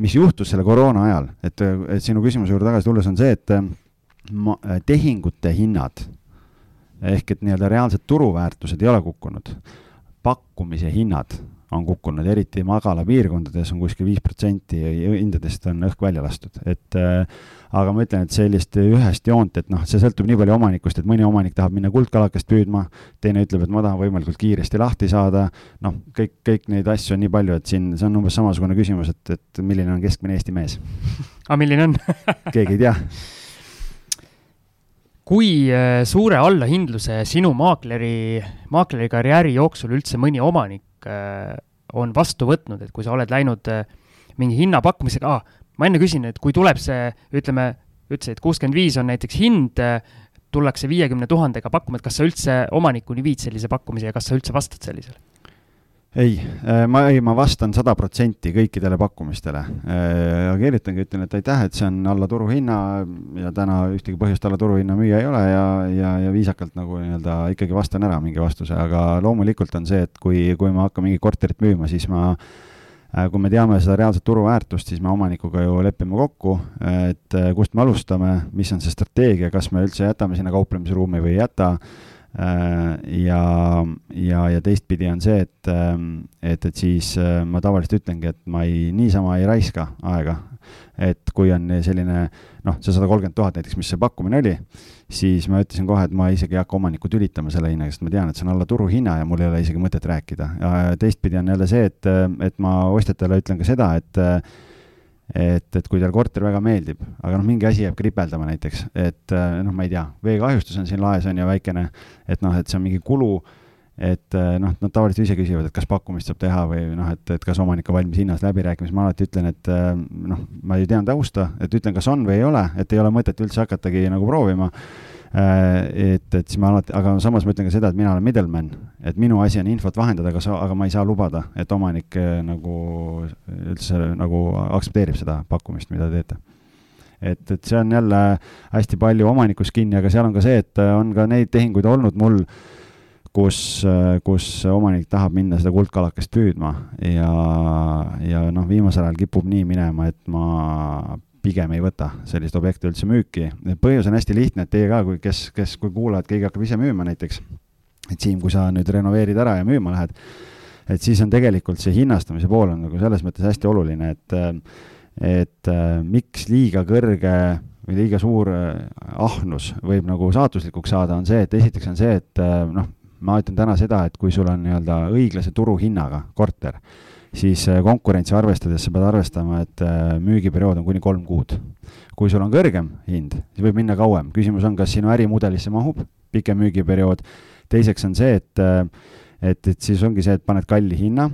mis juhtus selle koroona ajal, et, et sinu küsimuse juurde tagasi tulles on see, et ma, tehingute hinnad ehk et nii-öelda reaalsed turuväärtused ei ole kukkunud, pakkumise hinnad on kukkunud, eriti magala piirkondades on kuskil viis protsenti hindadest on õhk välja lastud, et äh, aga ma ütlen, et sellist ühest joont, et noh, see sõltub nii palju omanikust, et mõni omanik tahab minna kuldkalakest püüdma, teine ütleb, et ma tahan võimalikult kiiresti lahti saada, noh, kõik, kõik neid asju on nii palju, et siin see on umbes samasugune küsimus, et, et milline on keskmine Eesti mees. aga milline on? Keegi ei tea. Kui äh, suure allahindluse sinu maakleri, maakleri karjääri jooksul üldse mõni omanik Äh, on vastu võtnud, et kui sa oled läinud äh, mingi hinnapakkumisega ma enne küsin, et kui tuleb see, ütleme, ütlesid, et kuuskümmend viis on näiteks hind, äh, tullakse viiekümne tuhandega pakkuma, et kas sa üldse omanikuni viid sellise pakkumise ja kas sa üldse vastad sellisele? Ei, äh, ma, ei, ma vastan sada protsenti kõikidele pakkumistele. Äh, kirjutangi, ütlen, et aitäh, et see on alla turuhinna ja täna ühtegi põhjust alla turuhinna müüa ei ole ja, ja, ja viisakalt nagu nii-öelda ikkagi vastan ära mingi vastuse, aga loomulikult on see, et kui, kui ma hakkan mingit korterit müüma, siis ma äh, kui me teame seda reaalset turuväärtust, siis me omanikuga ju lepime kokku, et kust me alustame, mis on see strateegia, kas me üldse jätame sinna kauplemisruumi või ei jäta ja, ja, ja teistpidi on see, et, ähm, et, et siis äh, ma tavaliselt ütlengi, et ma ei, niisama ei raiska aega. et kui on selline noh, see sada kolmkümmend tuhat näiteks, mis see pakkumine oli, siis ma ütlesin kohe, et ma isegi ei hakka omanikku tülitama selle hinnaga, sest ma tean, et see on alla turuhinna ja mul ei ole isegi mõtet rääkida. teistpidi on jälle see, et, et ma ostjatele ütlen ka seda, et et, et kui teile korter väga meeldib, aga noh, mingi asi jääb kripeldama näiteks, et eh, noh, ma ei tea, veekahjustus on siin laes on ju väikene, et noh, et see on mingi kulu, et eh, noh, nad tavaliselt ise küsivad, et kas pakkumist saab teha või noh, et, et kas omanik on valmis hinnas läbirääkimisi, ma alati ütlen, et eh, noh, ma ju tean tausta, et ütlen, kas on või ei ole, et ei ole mõtet üldse hakatagi nagu proovima. Äh, et, et siis ma alati, aga samas ma ütlen ka seda, et mina olen middleman, et minu asi on infot vahendada, aga sa, aga ma ei saa lubada, et omanik äh, nagu üldse nagu aktsepteerib seda pakkumist, mida te teete. Et, et see on jälle hästi palju omanikust kinni, aga seal on ka see, et äh, on ka neid tehinguid olnud mul, kus, kus omanik tahab minna seda kuldkalakest püüdma ja, ja noh, viimasel ajal kipub nii minema, et ma pigem ei võta sellist objekti üldse müüki. põhjus on hästi lihtne, et teie ka, kui, kes, kes, kui kuulavad, keegi hakkab ise müüma näiteks, et Siim, kui sa nüüd renoveerid ära ja müüma lähed, et siis on tegelikult see hinnastamise pool on nagu selles mõttes hästi oluline, et et miks liiga kõrge või liiga suur ahnus võib nagu saatuslikuks saada, on see, et esiteks on see, et noh, ma ütlen täna seda, et kui sul on nii-öelda õiglase turuhinnaga korter, siis äh, konkurentsi arvestades sa pead arvestama, et äh, müügiperiood on kuni kolm kuud. kui sul on kõrgem hind, siis võib minna kauem, küsimus on, kas sinu ärimudelisse mahub pikem müügiperiood, teiseks on see, et äh, et, et siis ongi see, et paned kalli hinna,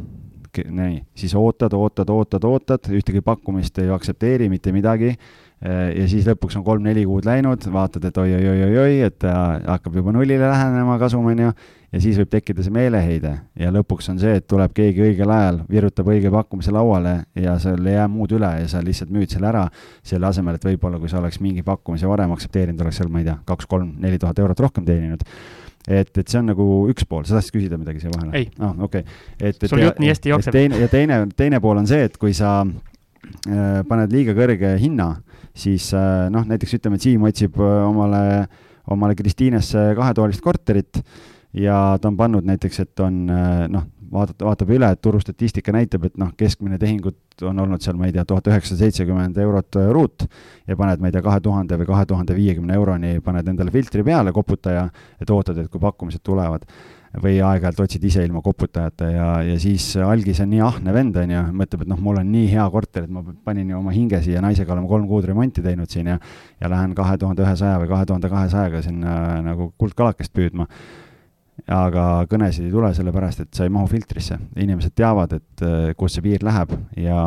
nii, siis ootad, ootad, ootad, ootad, ühtegi pakkumist ei aktsepteeri, mitte midagi, ja siis lõpuks on kolm-neli kuud läinud, vaatad, et oi-oi-oi-oi-oi, et hakkab juba nullile lähenema kasum, on ju, ja siis võib tekkida see meeleheide ja lõpuks on see, et tuleb keegi õigel ajal, virutab õige pakkumise lauale ja sul ei jää muud üle ja sa lihtsalt müüd selle ära, selle asemel, et võib-olla kui sa oleks mingi pakkumise varem aktsepteerinud, oleks seal, ma ei tea, kaks-kolm-neli tuhat eurot rohkem teeninud et, et see on nagu üks pool, sa tahtsid küsida midagi siia vahele? ei ah,. okei okay.. et, et sul jutt nii hästi jookseb. teine, ja teine, teine pool on see, et kui sa äh, paned liiga kõrge hinna, siis äh, noh, näiteks ütleme, et Siim otsib äh, omale, omale Kristiinesse kahetoalist korterit ja ta on pannud näiteks, et on äh, noh, vaadata, vaatab üle, et turustatistika näitab, et noh, keskmine tehingut on olnud seal, ma ei tea, tuhat üheksasada seitsekümmend eurot äh, ruut ja paned, ma ei tea, kahe tuhande või kahe tuhande viiekümne euroni, paned endale filtri peale, koputaja, et ootad, et kui pakkumised tulevad. või aeg-ajalt otsid ise ilma koputajata ja, ja siis algis on nii ahne vend, on ju, mõtleb, et noh, mul on nii hea korter, et ma panin ju oma hinge siia, naisega oleme kolm kuud remonti teinud siin ja ja lähen kahe tuhande ühesaja või kahe tuhande kahesajaga sinna nagu kuldkalakest püüdma aga kõnesid ei tule sellepärast, et sa ei mahu filtrisse. inimesed teavad, et äh, kus see piir läheb ja,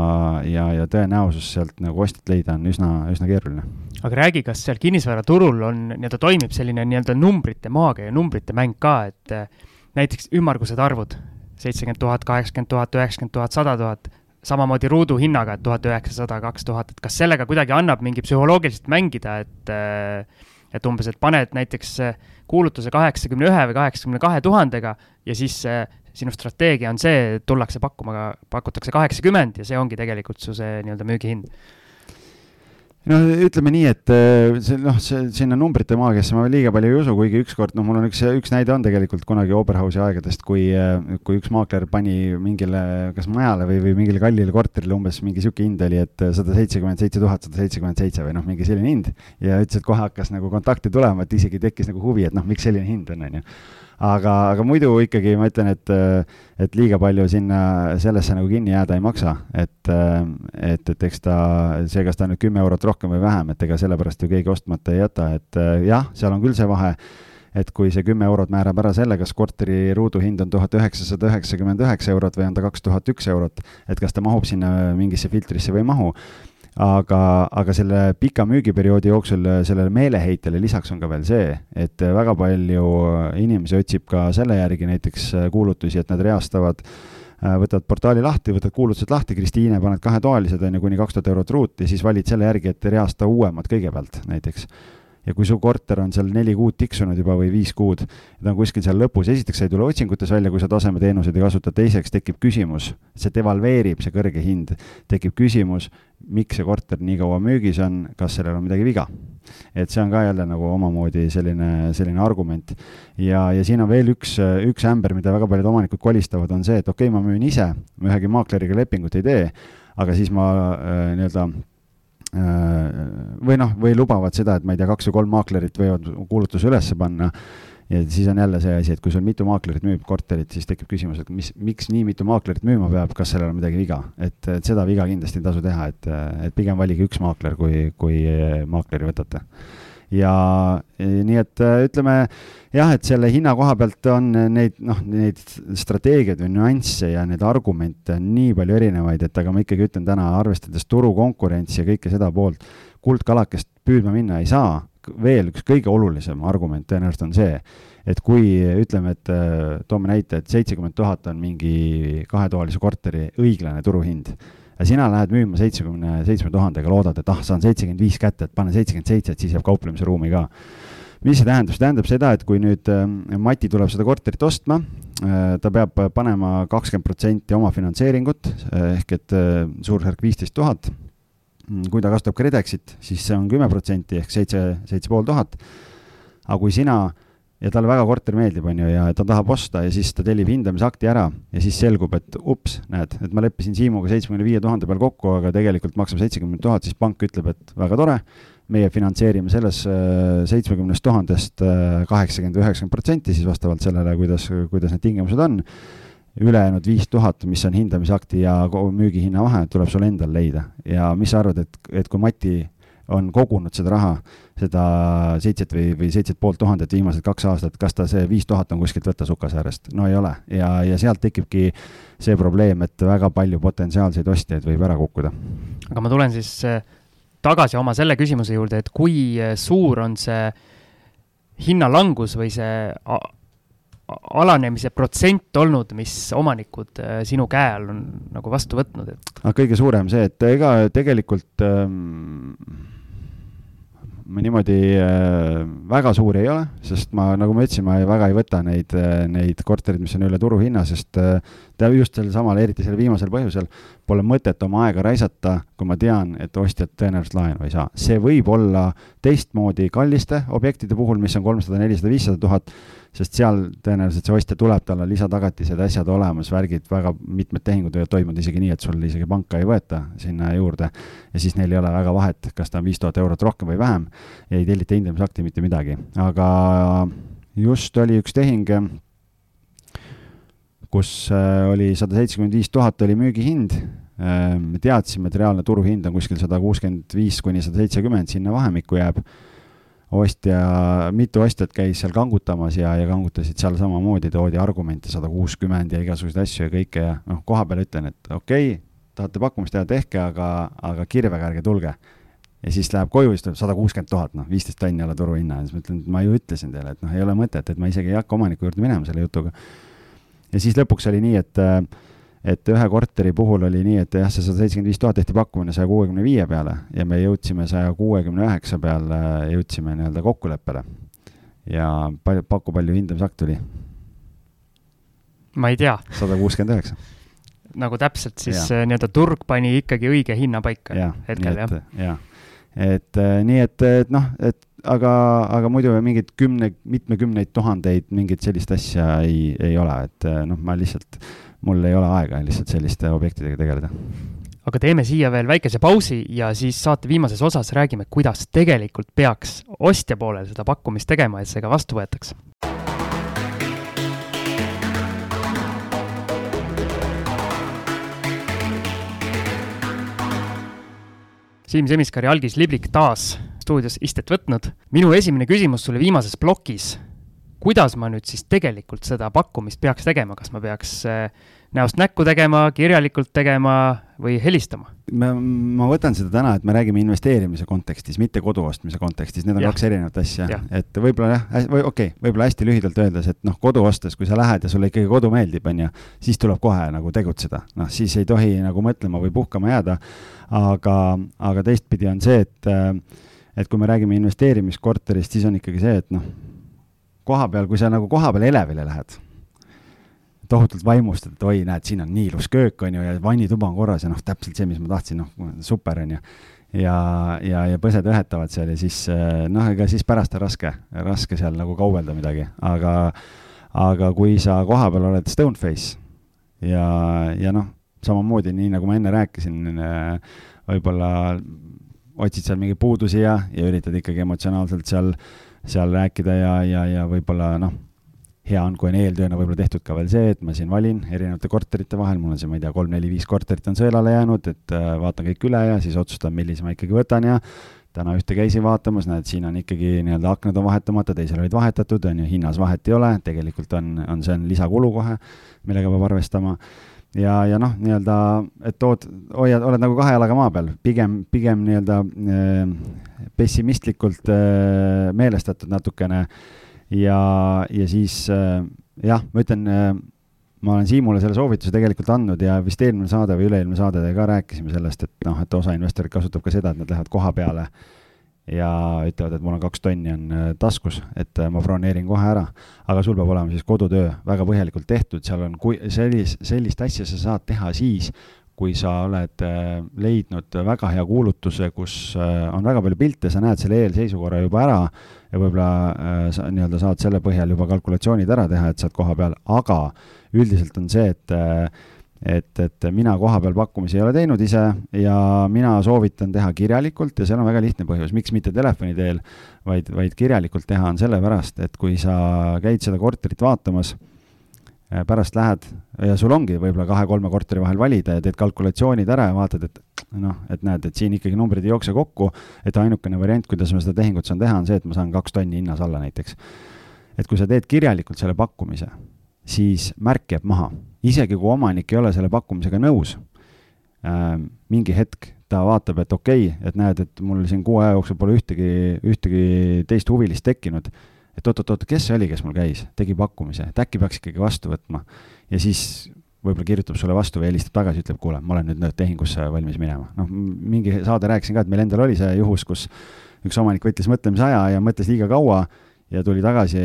ja, ja tõenäosus sealt nagu ostjat leida on üsna, üsna keeruline. aga räägi, kas seal kinnisvaraturul on, nii-öelda toimib selline nii-öelda numbrite maagia ja numbrite mäng ka, et äh, näiteks ümmargused arvud, seitsekümmend tuhat, kaheksakümmend tuhat, üheksakümmend tuhat, sada tuhat, samamoodi ruuduhinnaga, et tuhat üheksasada, kaks tuhat, et kas sellega kuidagi annab mingi psühholoogiliselt mängida, et äh, et umbes, et paned näiteks äh, kuulutuse kaheksakümne ühe või kaheksakümne kahe tuhandega ja siis äh, sinu strateegia on see, tullakse pakkuma, pakutakse kaheksakümmend ja see ongi tegelikult su see nii-öelda müügihind no ütleme nii, et äh, see noh, see sinna numbrite maagiasse ma liiga palju ei usu, kuigi ükskord noh, mul on üks, üks näide on tegelikult kunagi Oberhausi aegadest, kui, äh, kui üks maakler pani mingile, kas majale või, või mingile kallile korterile umbes mingi sihuke hind oli, et sada seitsekümmend seitse tuhat, sada seitsekümmend seitse või noh, mingi selline hind. ja ütles, et kohe hakkas nagu kontakti tulema, et isegi tekkis nagu huvi, et noh, miks selline hind on, on ju aga, aga muidu ikkagi ma ütlen, et, et liiga palju sinna sellesse nagu kinni jääda ei maksa, et, et, et eks ta, see, kas ta nüüd kümme eurot rohkem või vähem, et ega sellepärast ju keegi ostmata ei jäta, et jah, seal on küll see vahe, et kui see kümme eurot määrab ära selle, kas korteri ruuduhind on tuhat üheksasada üheksakümmend üheksa eurot või on ta kaks tuhat üks eurot, et kas ta mahub sinna mingisse filtrisse või ei mahu. Aga, aga selle pika müügiperioodi jooksul sellele meeleheitele lisaks on ka veel see, et väga palju inimesi otsib ka selle järgi näiteks kuulutusi, et nad reastavad võtad portaali lahti, võtad kuulutused lahti, Kristiine, paned kahetoalised, on ju, kuni kaks tuhat eurot ruut ja siis valid selle järgi, et reasta uuemad kõigepealt näiteks ja kui su korter on seal neli kuud tiksunud juba või viis kuud, ta on kuskil seal lõpus, esiteks sa ei tule otsingutes välja, kui sa tasemeteenuseid ei kasuta, teiseks tekib küsimus, see devalveerib, see kõrge hind, tekib küsimus, miks see korter nii kaua müügis on, kas sellel on midagi viga et see on ka jälle nagu omamoodi selline, selline argument. ja, ja siin on veel üks, üks ämber, mida väga paljud omanikud kolistavad, on see, et okei okay,, ma müün ise, ma ühegi maakleriga lepingut ei tee, aga siis ma äh, nii-öelda või noh, või lubavad seda, et ma ei tea, kaks või kolm maaklerit võivad kuulutuse üles panna ja siis on jälle see asi, et kui sul mitu maaklerit müüb korterit, siis tekib küsimus, et mis, miks nii mitu maaklerit müüma peab, kas sellel on midagi viga, et, et seda viga kindlasti ei tasu teha, et, et pigem valige üks maakler, kui, kui maakleri võtate. Ja nii, et ütleme jah, et selle hinna koha pealt on neid, noh, neid strateegiaid või nüansse ja neid argumente on nii palju erinevaid, et aga ma ikkagi ütlen täna, arvestades turukonkurentsi ja kõike seda poolt, kuldkalakest püüdma minna ei saa. Veel üks kõige olulisem argument tõenäoliselt on see, et kui ütleme, et äh, toome näite, et seitsekümmend tuhat on mingi kahetoalise korteri õiglane turuhind ja sina lähed müüma seitsmekümne seitsme tuhandega, loodad, et ah, saan seitsekümmend viis kätte, et pane seitsekümmend seitse, et siis jääb kauplemise ruumi ka. mis see tähendab, see tähendab seda, et kui nüüd äh, Mati tuleb seda korterit ostma, äh, ta peab panema kakskümmend protsenti oma finantseeringut ehk et suurusjärk viisteist tuhat kui ta kasutab KredExit, siis see on kümme protsenti ehk seitse, seitse pool tuhat. aga kui sina ja talle väga korter meeldib, on ju, ja ta tahab osta ja siis ta tellib hindamisakti ära ja siis selgub, et ups, näed, et ma leppisin Siimuga seitsmekümne viie tuhande peal kokku, aga tegelikult maksab seitsekümmend tuhat, siis pank ütleb, et väga tore, meie finantseerime selles äh, seitsmekümnest tuhandest äh, kaheksakümmend üheksakümmend protsenti siis vastavalt sellele, kuidas, kuidas need tingimused on ülejäänud viis tuhat, mis on hindamisakti ja müügihinna vahe, tuleb sul endal leida. ja mis sa arvad, et, et kui Mati on kogunud seda raha, seda seitset või, või seitset poolt tuhandet viimased kaks aastat, kas ta see viis tuhat on kuskilt võtta sukasäärest? no ei ole ja, ja sealt tekibki see probleem, et väga palju potentsiaalseid ostjaid võib ära kukkuda. aga ma tulen siis äh, tagasi oma selle küsimuse juurde, et kui äh, suur on see hinnalangus või see alanemise protsent olnud, mis omanikud äh, sinu käe all on nagu vastu võtnud, et? aga kõige suurem see, et ega tegelikult ähm, ma niimoodi äh, väga suur ei ole, sest ma, nagu ma ütlesin, ma ei, väga ei võta neid äh,, neid korterid, mis on üle turuhinna, sest äh, just sel samal, eriti sel viimasel põhjusel, pole mõtet oma aega raisata, kui ma tean, et ostjad tõenäoliselt laenu ei saa. see võib olla teistmoodi kalliste objektide puhul, mis on kolmsada, nelisada, viissada tuhat sest seal tõenäoliselt see ostja tuleb, tal on lisatagatised, asjad olemas, värgid, väga mitmed tehingud võivad toimuda isegi nii, et sul isegi panka ei võeta sinna juurde. ja siis neil ei ole väga vahet, kas ta on viis tuhat eurot rohkem või vähem. Ja ei tellita hindamisakti mitte midagi, aga just oli üks tehing, kus äh, oli sada seitsekümmend viis tuhat oli müügihind. Äh, me teadsime, et reaalne turuhind on kuskil sada kuuskümmend viis kuni sada seitsekümmend, sinna vahemikku jääb ostja, mitu ostjat käis seal kangutamas ja, ja kangutasid seal samamoodi, toodi argumente sada kuuskümmend ja igasuguseid asju ja kõike ja noh, koha peal ütlen, et okei okay,, tahate pakkumist teha, tehke, aga, aga kirvega ärge tulge. ja siis läheb koju, siis tuleb sada kuuskümmend tuhat, noh, viisteist tonni alla turuhinna ja siis ma ütlen, et ma ju ütlesin teile, et noh, ei ole mõtet, et ma isegi ei hakka omaniku juurde minema selle jutuga. ja siis lõpuks oli nii, et äh, et ühe korteri puhul oli nii, et jah, see sada seitsekümmend viis tuhat tehti pakkumine saja kuuekümne viie peale ja me jõudsime saja kuuekümne üheksa peale, jõudsime nii-öelda kokkuleppele. ja palju, paku palju hindamisakt tuli? ma ei tea. sada kuuskümmend üheksa. nagu täpselt siis äh, nii-öelda turg pani ikkagi õige hinna paika ja, hetkel, jah? jah, et äh, nii, et, et noh, et aga, aga muidu mingeid kümne, mitmekümneid tuhandeid, mingit sellist asja ei, ei ole, et äh, noh, ma lihtsalt mul ei ole aega lihtsalt selliste objektidega tegeleda. aga teeme siia veel väikese pausi ja siis saate viimases osas räägime, kuidas tegelikult peaks ostja poolel seda pakkumist tegema, et see ka vastu võetaks. Siim Semiskar ja Algis Liblik taas stuudios istet võtnud. minu esimene küsimus sulle viimases plokis kuidas ma nüüd siis tegelikult seda pakkumist peaks tegema, kas ma peaks äh, näost näkku tegema, kirjalikult tegema või helistama? ma, ma võtan seda täna, et me räägime investeerimise kontekstis, mitte kodu ostmise kontekstis, need on ja. kaks erinevat asja. et võib-olla jah, või okei okay,, võib-olla hästi lühidalt öeldes, et noh, kodu ostes, kui sa lähed ja sulle ikkagi kodu meeldib, on ju, siis tuleb kohe nagu tegutseda. noh, siis ei tohi nagu mõtlema või puhkama jääda. aga, aga teistpidi on see, et, et kui me räägime investeerimiskorterist, siis on ikkagi see, et noh koha peal, kui sa nagu koha peal elevile lähed, tohutult vaimustad, et oi, näed, siin on nii ilus köök, on ju, ja vannituba on korras ja noh, täpselt see, mis ma tahtsin, noh, super, on ju. ja, ja, ja põsed õhetavad seal ja siis noh, ega siis pärast on raske, raske seal nagu kaubelda midagi, aga, aga kui sa kohapeal oled stone face ja, ja noh, samamoodi, nii nagu ma enne rääkisin, võib-olla otsid seal mingeid puudusi ja, ja üritad ikkagi emotsionaalselt seal, seal rääkida ja, ja, ja võib-olla noh hea on, kui on eeltööna võib-olla tehtud ka veel see, et ma siin valin erinevate korterite vahel, mul on siin, ma ei tea, kolm-neli-viis korterit on sõelale jäänud, et äh, vaatan kõik üle ja siis otsustan, millise ma ikkagi võtan. Ja täna ühte käisin vaatamas, näed, siin on ikkagi nii-öelda aknad on vahetamata, teisel olid vahetatud, on ju, hinnas vahet ei ole, tegelikult on, on, see on lisakulu kohe, millega peab arvestama ja, ja noh, nii-öelda, et tood, hoiad, oled nagu kahe jalaga maa peal, pigem, pigem nii-öelda äh, pessimistlikult äh, meelestatud natukene. Ja, ja siis äh, jah, ma ütlen ma olen Siimule selle soovituse tegelikult andnud ja vist eelmine saade või üle-eelmine saade ka rääkisime sellest, et noh, et osa investoreid kasutab ka seda, et nad lähevad koha peale ja ütlevad, et mul on kaks tonni on äh, taskus, et äh, ma broneerin kohe ära. aga sul peab olema siis kodutöö väga põhjalikult tehtud, seal on, kui sellist, sellist asja sa saad teha siis, kui sa oled äh, leidnud väga hea kuulutuse, kus on väga palju pilte, sa näed selle eelseisukorra juba ära ja võib-olla sa nii-öelda saad selle põhjal juba kalkulatsioonid ära teha, et saad koha peal, aga üldiselt on see, et et, et mina kohapeal pakkumisi ei ole teinud ise ja mina soovitan teha kirjalikult ja seal on väga lihtne põhjus, miks mitte telefoni teel, vaid, vaid kirjalikult teha on sellepärast, et kui sa käid seda korterit vaatamas Äh, pärast lähed ja sul ongi võib-olla kahe-kolme korteri vahel valida ja teed kalkulatsioonid ära ja vaatad, et noh, et näed, et siin ikkagi numbrid ei jookse kokku, et ainukene variant, kuidas ma seda tehingut saan teha, on see, et ma saan kaks tonni hinnas alla näiteks. et kui sa teed kirjalikult selle pakkumise, siis märk jääb maha, isegi kui omanik ei ole selle pakkumisega nõus äh,, mingi hetk ta vaatab, et okei okay,, et näed, et mul siin kuu aja jooksul pole ühtegi, ühtegi teist huvilist tekkinud et oot-oot-oot, kes see oli, kes mul käis, tegi pakkumise, et äkki peaks ikkagi vastu võtma. ja siis võib-olla kirjutab sulle vastu või helistab tagasi, ütleb, kuule, ma olen nüüd tehingusse valmis minema. noh, mingi saade rääkisin ka, et meil endal oli see juhus, kus üks omanik võttis mõtlemisaja ja mõtles liiga kaua ja tuli tagasi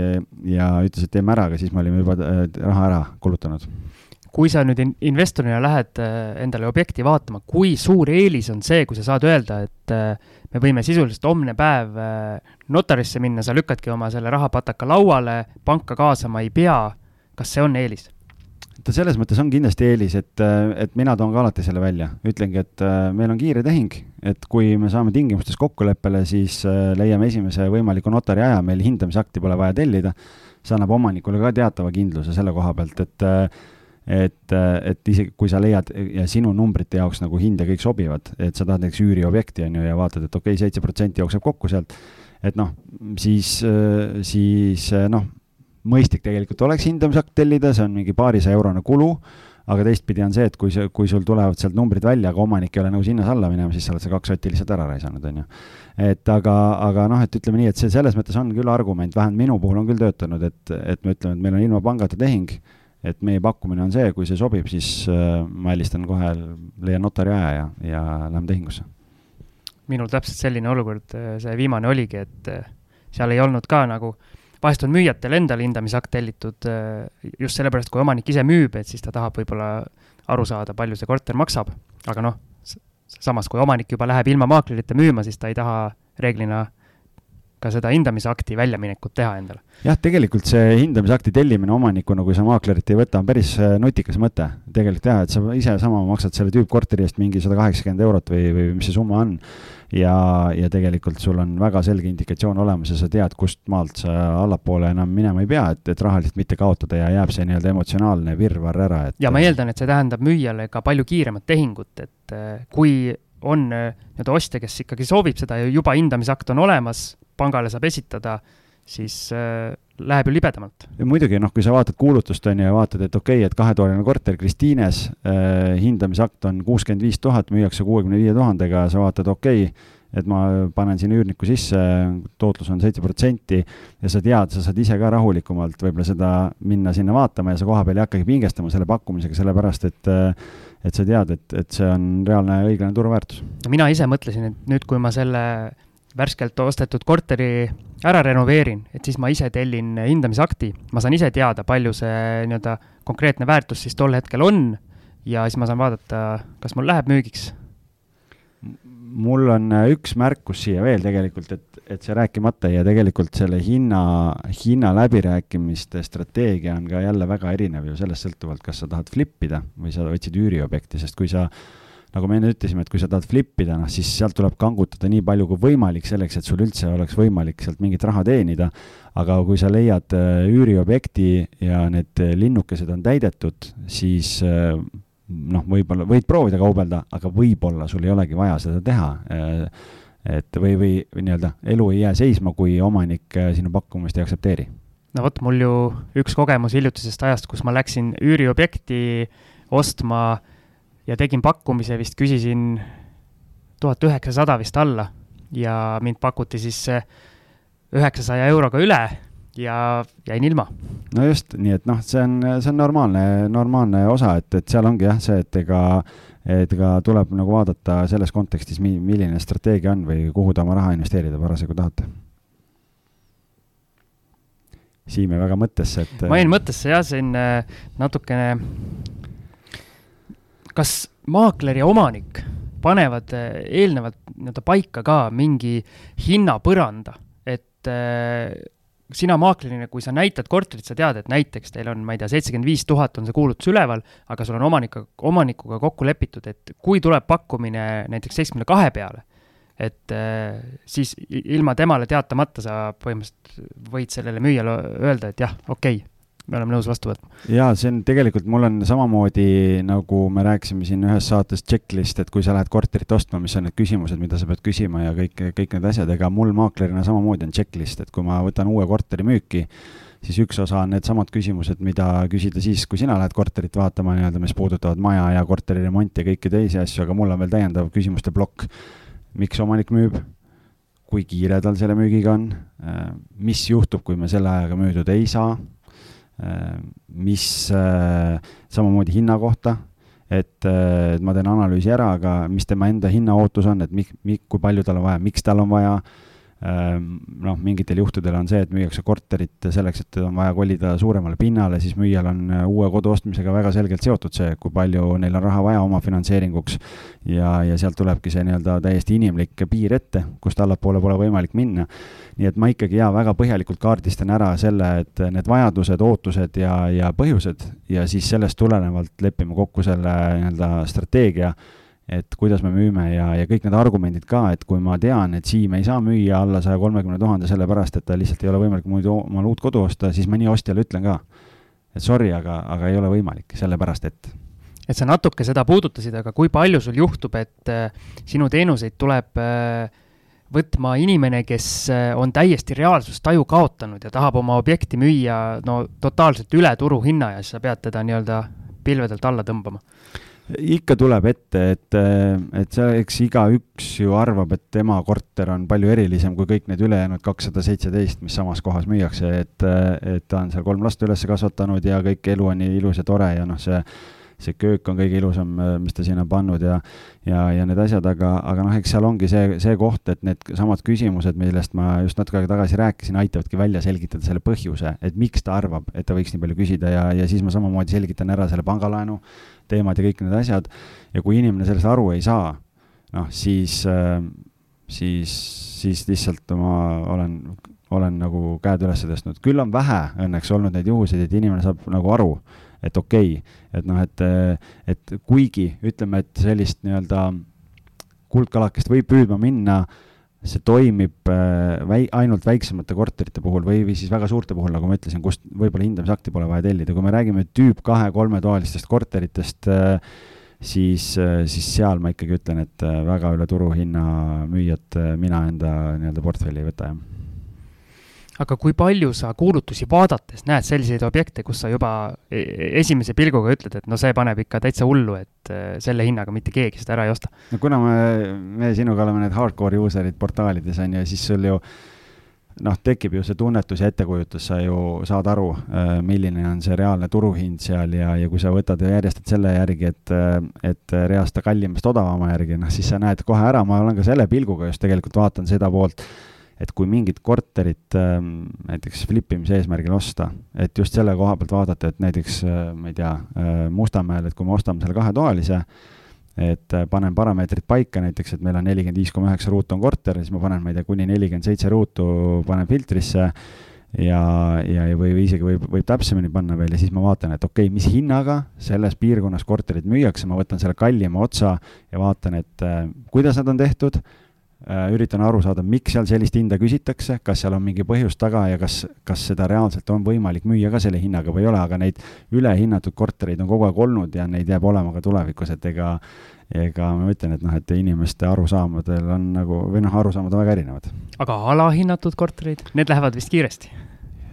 ja ütles, et teeme ära, aga siis me olime juba äh, raha ära kulutanud kui sa nüüd investorina lähed äh, endale objekti vaatama, kui suur eelis on see, kui sa saad öelda, et äh, me võime sisuliselt homne päev äh, notarisse minna, sa lükkadki oma selle rahapataka lauale, panka kaasama ei pea. kas see on eelis? ta selles mõttes on kindlasti eelis, et, et mina toon ka alati selle välja, ütlengi, et meil on kiire tehing, et kui me saame tingimustes kokkuleppele, siis leiame esimese võimaliku notari aja, meil hindamisakti pole vaja tellida. see annab omanikule ka teatava kindluse selle koha pealt, et et, et isegi kui sa leiad ja sinu numbrite jaoks nagu hind ja kõik sobivad, et sa tahad näiteks üüriobjekti, on ju, ja vaatad, et okei okay,, seitse protsenti jookseb kokku sealt, et noh, siis, siis noh, mõistlik tegelikult oleks hindamisakt tellida, see on mingi paarisaja eurone kulu, aga teistpidi on see, et kui see, kui sul tulevad sealt numbrid välja, aga omanik ei ole nõus hinnas alla minema, siis sa oled see kaks sotti lihtsalt ära raisanud, on ju. et aga, aga noh, et ütleme nii, et see selles mõttes on küll argument, vähemalt minu puhul on küll töötanud, et, et me ütleme, et meil on ilma pangata tehing et meie pakkumine on see, kui see sobib, siis äh, ma helistan kohe, leian notari aja ja, ja lähme tehingusse. minul täpselt selline olukord, äh, see viimane oligi, et äh, seal ei olnud ka nagu, vahest on müüjatel endal hindamisakt tellitud just sellepärast, kui omanik ise müüb, et siis ta tahab võib-olla aru saada, palju see korter maksab, aga noh, samas kui omanik juba läheb ilma maaklerita müüma, siis ta ei taha reeglina ka seda hindamisakti väljaminekut teha endale. jah, tegelikult see hindamisakti tellimine omanikuna, kui sa maaklerit ei võta, on päris äh, nutikas mõte. tegelikult jah, et sa ise sama maksad selle tüüpkorteri eest mingi sada kaheksakümmend eurot või, või mis see summa on. ja, ja tegelikult sul on väga selge indikatsioon olemas ja sa tead, kust maalt sa allapoole enam minema ei pea, et, et rahaliselt mitte kaotada ja jääb see nii-öelda emotsionaalne virvarr ära, et. ja ma eeldan, et see tähendab müüjale ka palju kiiremat tehingut, et äh, kui on äh, nii-öelda ostja, kes ikkagi soovib seda ja juba hindamisakt on olemas pangale saab esitada, siis äh, läheb ju libedamalt. muidugi, noh, kui sa vaatad kuulutust, on ju, ja vaatad, et okei okay,, et kahetoaline korter Kristiines äh,, hindamisakt on kuuskümmend viis tuhat, müüakse kuuekümne viie tuhandega, sa vaatad, okei okay,, et ma panen sinna üürniku sisse, tootlus on seitse protsenti ja sa tead, sa saad ise ka rahulikumalt võib-olla seda minna sinna vaatama ja sa kohapeal ei hakkagi pingestama selle pakkumisega, sellepärast et et sa tead, et, et see on reaalne õiglane turuväärtus. mina ise mõtlesin, et nüüd, kui ma selle värskelt ostetud korteri ära renoveerin, et siis ma ise tellin hindamisakti, ma saan ise teada, palju see nii-öelda konkreetne väärtus siis tol hetkel on ja siis ma saan vaadata, kas mul läheb müügiks. mul on üks märkus siia veel tegelikult, et, et see rääkimata ja tegelikult selle hinna, hinna läbirääkimiste strateegia on ka jälle väga erinev ju sellest sõltuvalt, kas sa tahad flip ida või sa otsid üüriobjekti, sest kui sa nagu me enne ütlesime, et kui sa tahad flip ida, noh siis sealt tuleb kangutada nii palju kui võimalik selleks, et sul üldse oleks võimalik sealt mingit raha teenida. aga kui sa leiad äh, üüriobjekti ja need linnukesed on täidetud, siis äh, noh, võib-olla võid proovida kaubelda, aga võib-olla sul ei olegi vaja seda teha. Äh, et või, või, või nii-öelda elu ei jää seisma, kui omanik sinu pakkumist ei aktsepteeri. no vot, mul ju üks kogemus hiljutisest ajast, kus ma läksin üüriobjekti ostma äh, ja tegin pakkumise, vist küsisin tuhat üheksasada vist alla ja mind pakuti siis üheksasaja euroga üle ja jäin ilma. no just, nii et noh, see on, see on normaalne, normaalne osa, et, et seal ongi jah, see, et ega, et ega tuleb nagu vaadata selles kontekstis, mi-, milline strateegia on või kuhu te oma raha investeerida parasjagu tahate. Siim jäi väga mõttesse, et. ma jäin mõttesse jah, siin äh, natukene kas maakler ja omanik panevad eh, eelnevalt nii-öelda paika ka mingi hinnapõranda, et äh, sina maaklerina, kui sa näitad korterit, sa tead, et näiteks teil on, ma ei tea, seitsekümmend viis tuhat on see kuulutus üleval, aga sul on omanika, omanikuga kokku lepitud, et kui tuleb pakkumine näiteks seitsmekümne kahe peale, et äh, siis ilma temale teatamata sa põhimõtteliselt võid sellele müüjale öelda, et jah, okei. okay me oleme nõus vastu võtma. jaa, see on tegelikult, mul on samamoodi, nagu me rääkisime siin ühes saates, checklist, et kui sa lähed korterit ostma, mis on need küsimused, mida sa pead küsima ja kõik, kõik need asjad, ega mul maaklerina samamoodi on checklist, et kui ma võtan uue korteri müüki, siis üks osa on needsamad küsimused, mida küsida siis, kui sina lähed korterit vaatama nii-öelda, mis puudutavad maja ja korteri remonti ja kõiki teisi asju, aga mul on veel täiendav küsimuste plokk. miks omanik müüb? kui kiire tal selle müügiga on? mis juhtub, kui me selle ajaga müüdud ei saa? Äh, mis äh, samamoodi hinna kohta, et, äh, et ma teen analüüsi ära, aga mis tema enda hinnaootus on, et mi-, mi-, kui palju tal on vaja, miks tal on vaja noh, mingitel juhtudel on see, et müüakse korterit selleks, et on vaja kolida suuremale pinnale, siis müüjal on äh, uue kodu ostmisega väga selgelt seotud see, kui palju neil on raha vaja omafinantseeringuks. ja, ja sealt tulebki see nii-öelda täiesti inimlik piir ette, kust allapoole pole võimalik minna. nii et ma ikkagi jaa, väga põhjalikult kaardistan ära selle, et need vajadused, ootused ja, ja põhjused ja siis sellest tulenevalt lepime kokku selle nii-öelda strateegia et kuidas me müüme ja, ja kõik need argumendid ka, et kui ma tean, et Siim ei saa müüa alla saja kolmekümne tuhande sellepärast, et tal lihtsalt ei ole võimalik muidu omale uut kodu osta, siis ma nii ostjale ütlen ka, et sorry, aga, aga ei ole võimalik, sellepärast et et sa natuke seda puudutasid, aga kui palju sul juhtub, et äh, sinu teenuseid tuleb äh, võtma inimene, kes äh, on täiesti reaalsustaju kaotanud ja tahab oma objekti müüa no totaalselt üle turuhinna ja siis sa pead teda nii-öelda pilvedelt alla tõmbama? Ikka tuleb ette, et, et see, eks igaüks ju arvab, et tema korter on palju erilisem kui kõik need ülejäänud kakssada seitseteist, mis samas kohas müüakse, et, et ta on seal kolm last üles kasvatanud ja kõik elu on nii ilus ja tore ja noh, see see köök on kõige ilusam, mis ta sinna pannud ja, ja, ja need asjad, aga, aga noh, eks seal ongi see, see koht, et needsamad küsimused, millest ma just natuke aega tagasi rääkisin, aitavadki välja selgitada selle põhjuse, et miks ta arvab, et ta võiks nii palju küsida ja, ja siis ma samamoodi selgitan ära selle pangalaenu teemad ja kõik need asjad. ja kui inimene sellest aru ei saa, noh, siis, siis, siis lihtsalt ma olen olen nagu käed üles tõstnud, küll on vähe õnneks olnud neid juhuseid, et inimene saab nagu aru, et okei okay,, et noh, et, et kuigi ütleme, et sellist nii-öelda kuldkalakest võib püüdma minna, see toimib äh, väi-, ainult väiksemate korterite puhul või, või siis väga suurte puhul, nagu ma ütlesin, kust võib-olla hindamisakti pole vaja tellida, kui me räägime tüüp kahe-kolmetoalistest korteritest äh,, siis, äh, siis seal ma ikkagi ütlen, et väga üle turuhinna müüjat mina enda nii-öelda portfelli ei võta, jah aga kui palju sa kuulutusi vaadates näed selliseid objekte, kus sa juba e-, e-, esimese pilguga ütled, et no see paneb ikka täitsa hullu, et äh, selle hinnaga mitte keegi seda ära ei osta? no kuna me, me sinuga oleme need hardcore user'id portaalides on ju, siis sul ju noh, tekib ju see tunnetus ja ettekujutus, sa ju saad aru, äh, milline on see reaalne turuhind seal ja, ja kui sa võtad ja järjestad selle järgi, et, äh, et reasta kallimast odavama järgi, noh siis sa näed kohe ära, ma olen ka selle pilguga just tegelikult vaatan seda poolt et kui mingit korterit ähm, näiteks flip imise eesmärgil osta, et just selle koha pealt vaadata, et näiteks äh, ma ei tea, äh, Mustamäel, et kui me ostame selle kahetoalise, et äh, panen parameetrid paika, näiteks et meil on nelikümmend viis koma üheksa ruutu on korter, siis ma panen, ma ei tea, kuni nelikümmend seitse ruutu panen filtrisse ja, ja, või, isegi võib, võib täpsemini panna veel ja siis ma vaatan, et okei okay,, mis hinnaga selles piirkonnas korterid müüakse, ma võtan selle kallima otsa ja vaatan, et äh, kuidas nad on tehtud üritan aru saada, miks seal sellist hinda küsitakse, kas seal on mingi põhjus taga ja kas, kas seda reaalselt on võimalik müüa ka selle hinnaga või ei ole, aga neid ülehinnatud kortereid on kogu aeg olnud ja neid jääb olema ka tulevikus, et ega ega ma ütlen, et noh, et inimeste arusaamadel on nagu, või noh, arusaamad on väga erinevad. aga alahinnatud korterid, need lähevad vist kiiresti?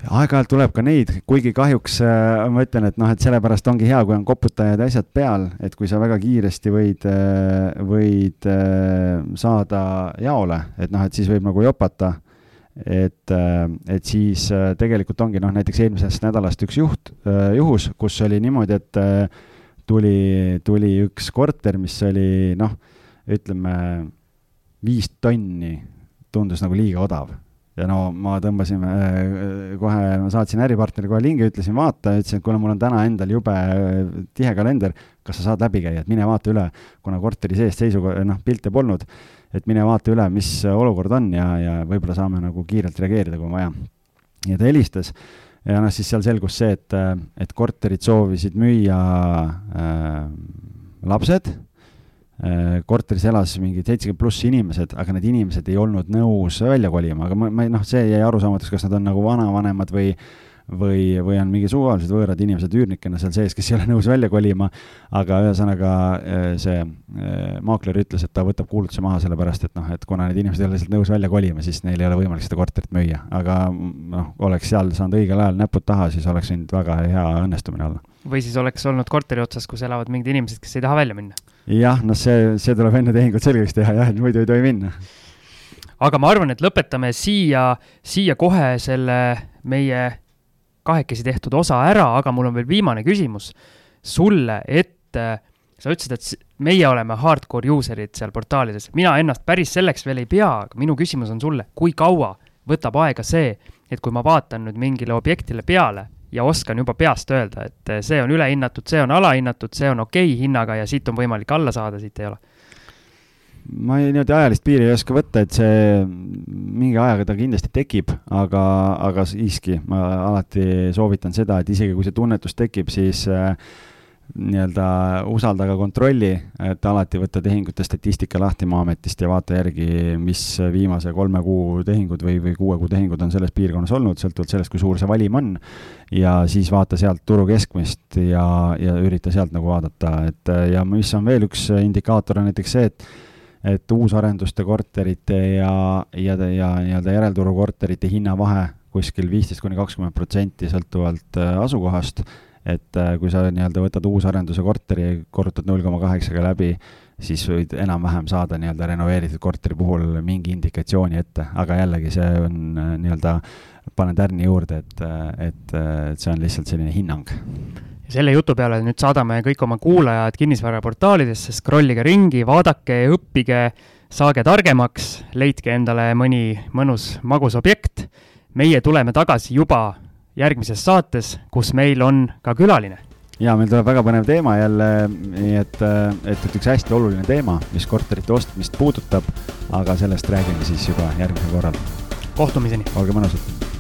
Aeg-ajalt tuleb ka neid, kuigi kahjuks äh, ma ütlen, et noh, et sellepärast ongi hea, kui on koputajad ja asjad peal, et kui sa väga kiiresti võid äh,, võid äh, saada jaole, et noh, et siis võib nagu jopata. et äh,, et siis äh, tegelikult ongi noh, näiteks eelmisest nädalast üks juht äh,, juhus, kus oli niimoodi, et äh, tuli, tuli üks korter, mis oli noh, ütleme viis tonni tundus nagu liiga odav ja no ma tõmbasin äh, kohe, ma saatsin äripartnerile kohe lingi, ütlesin vaata, ütlesin, et kuna mul on täna endal jube äh, tihe kalender, kas sa saad läbi käia, et mine vaata üle, kuna korteri seest seisu, noh, pilte polnud, et mine vaata üle, mis olukord on ja, ja võib-olla saame nagu kiirelt reageerida, kui on vaja. ja ta helistas ja noh, siis seal selgus see, et, et korterit soovisid müüa äh, lapsed. Äh, korteris elas mingi seitsekümmend pluss inimesed, aga need inimesed ei olnud nõus välja kolima, aga ma, ma noh, see jäi arusaamatuks, kas nad on nagu vanavanemad või või, või on mingi suvalised võõrad inimesed üürnikena seal sees, kes ei ole nõus välja kolima, aga ühesõnaga äh, see äh, maakler ütles, et ta võtab kuulutuse maha, sellepärast et noh, et kuna need inimesed ei ole lihtsalt nõus välja kolima, siis neil ei ole võimalik seda korterit müüa, aga noh, oleks seal saanud õigel ajal näpud taha, siis oleks võinud väga hea õnnestumine olla. või siis oleks olnud korteri otsas, kus elavad mingid inimesed, kes ei taha välja minna. Jah, noh, see, see tuleb enne tehingut selgeks teha jah, et muidu ei tohi minna. Aga ma arvan, et lõpetame siia, siia kohe selle meie kahekesi tehtud osa ära, aga mul on veel viimane küsimus sulle, et äh, sa ütlesid, et meie oleme hardcore user'id seal portaalides, mina ennast päris selleks veel ei pea, aga minu küsimus on sulle, kui kaua võtab aega see, et kui ma vaatan nüüd mingile objektile peale ja oskan juba peast öelda, et äh, see on ülehinnatud, see on alahinnatud, see on okei okay hinnaga ja siit on võimalik alla saada, siit ei ole. Ma ei, niimoodi ajalist piiri ei oska võtta, et see mingi ajaga ta kindlasti tekib, aga, aga siiski ma alati soovitan seda, et isegi kui see tunnetus tekib, siis äh, nii-öelda usalda ka kontrolli, et alati võtta tehingute statistika lahti Maa-ametist ja vaata järgi, mis viimase kolme kuu tehingud või, või kuue kuu tehingud on selles piirkonnas olnud, sõltuvalt sellest, kui suur see valim on. ja siis vaata sealt turu keskmist ja, ja ürita sealt nagu vaadata, et ja mis on veel üks indikaator, on näiteks see, et et uusarenduste korterite ja, ja, ja nii-öelda järelturu korterite hinnavahe kuskil viisteist kuni kakskümmend protsenti sõltuvalt äh, asukohast, et äh, kui sa nii-öelda võtad uusarenduse korteri, korrutad null koma kaheksaga läbi, siis võid enam-vähem saada nii-öelda renoveeritud korteri puhul mingi indikatsiooni ette, aga jällegi see on äh, nii-öelda, panen tärni juurde, et, et, et see on lihtsalt selline hinnang. Selle jutu peale nüüd saadame kõik oma kuulajad kinnisvaraportaalidesse, scrollige ringi, vaadake, õppige, saage targemaks, leidke endale mõni mõnus magus objekt. meie tuleme tagasi juba järgmises saates, kus meil on ka külaline. ja meil tuleb väga põnev teema jälle, nii et, et, et üks hästi oluline teema, mis korterite ostmist puudutab, aga sellest räägime siis juba järgmisel korral. kohtumiseni. olge mõnusad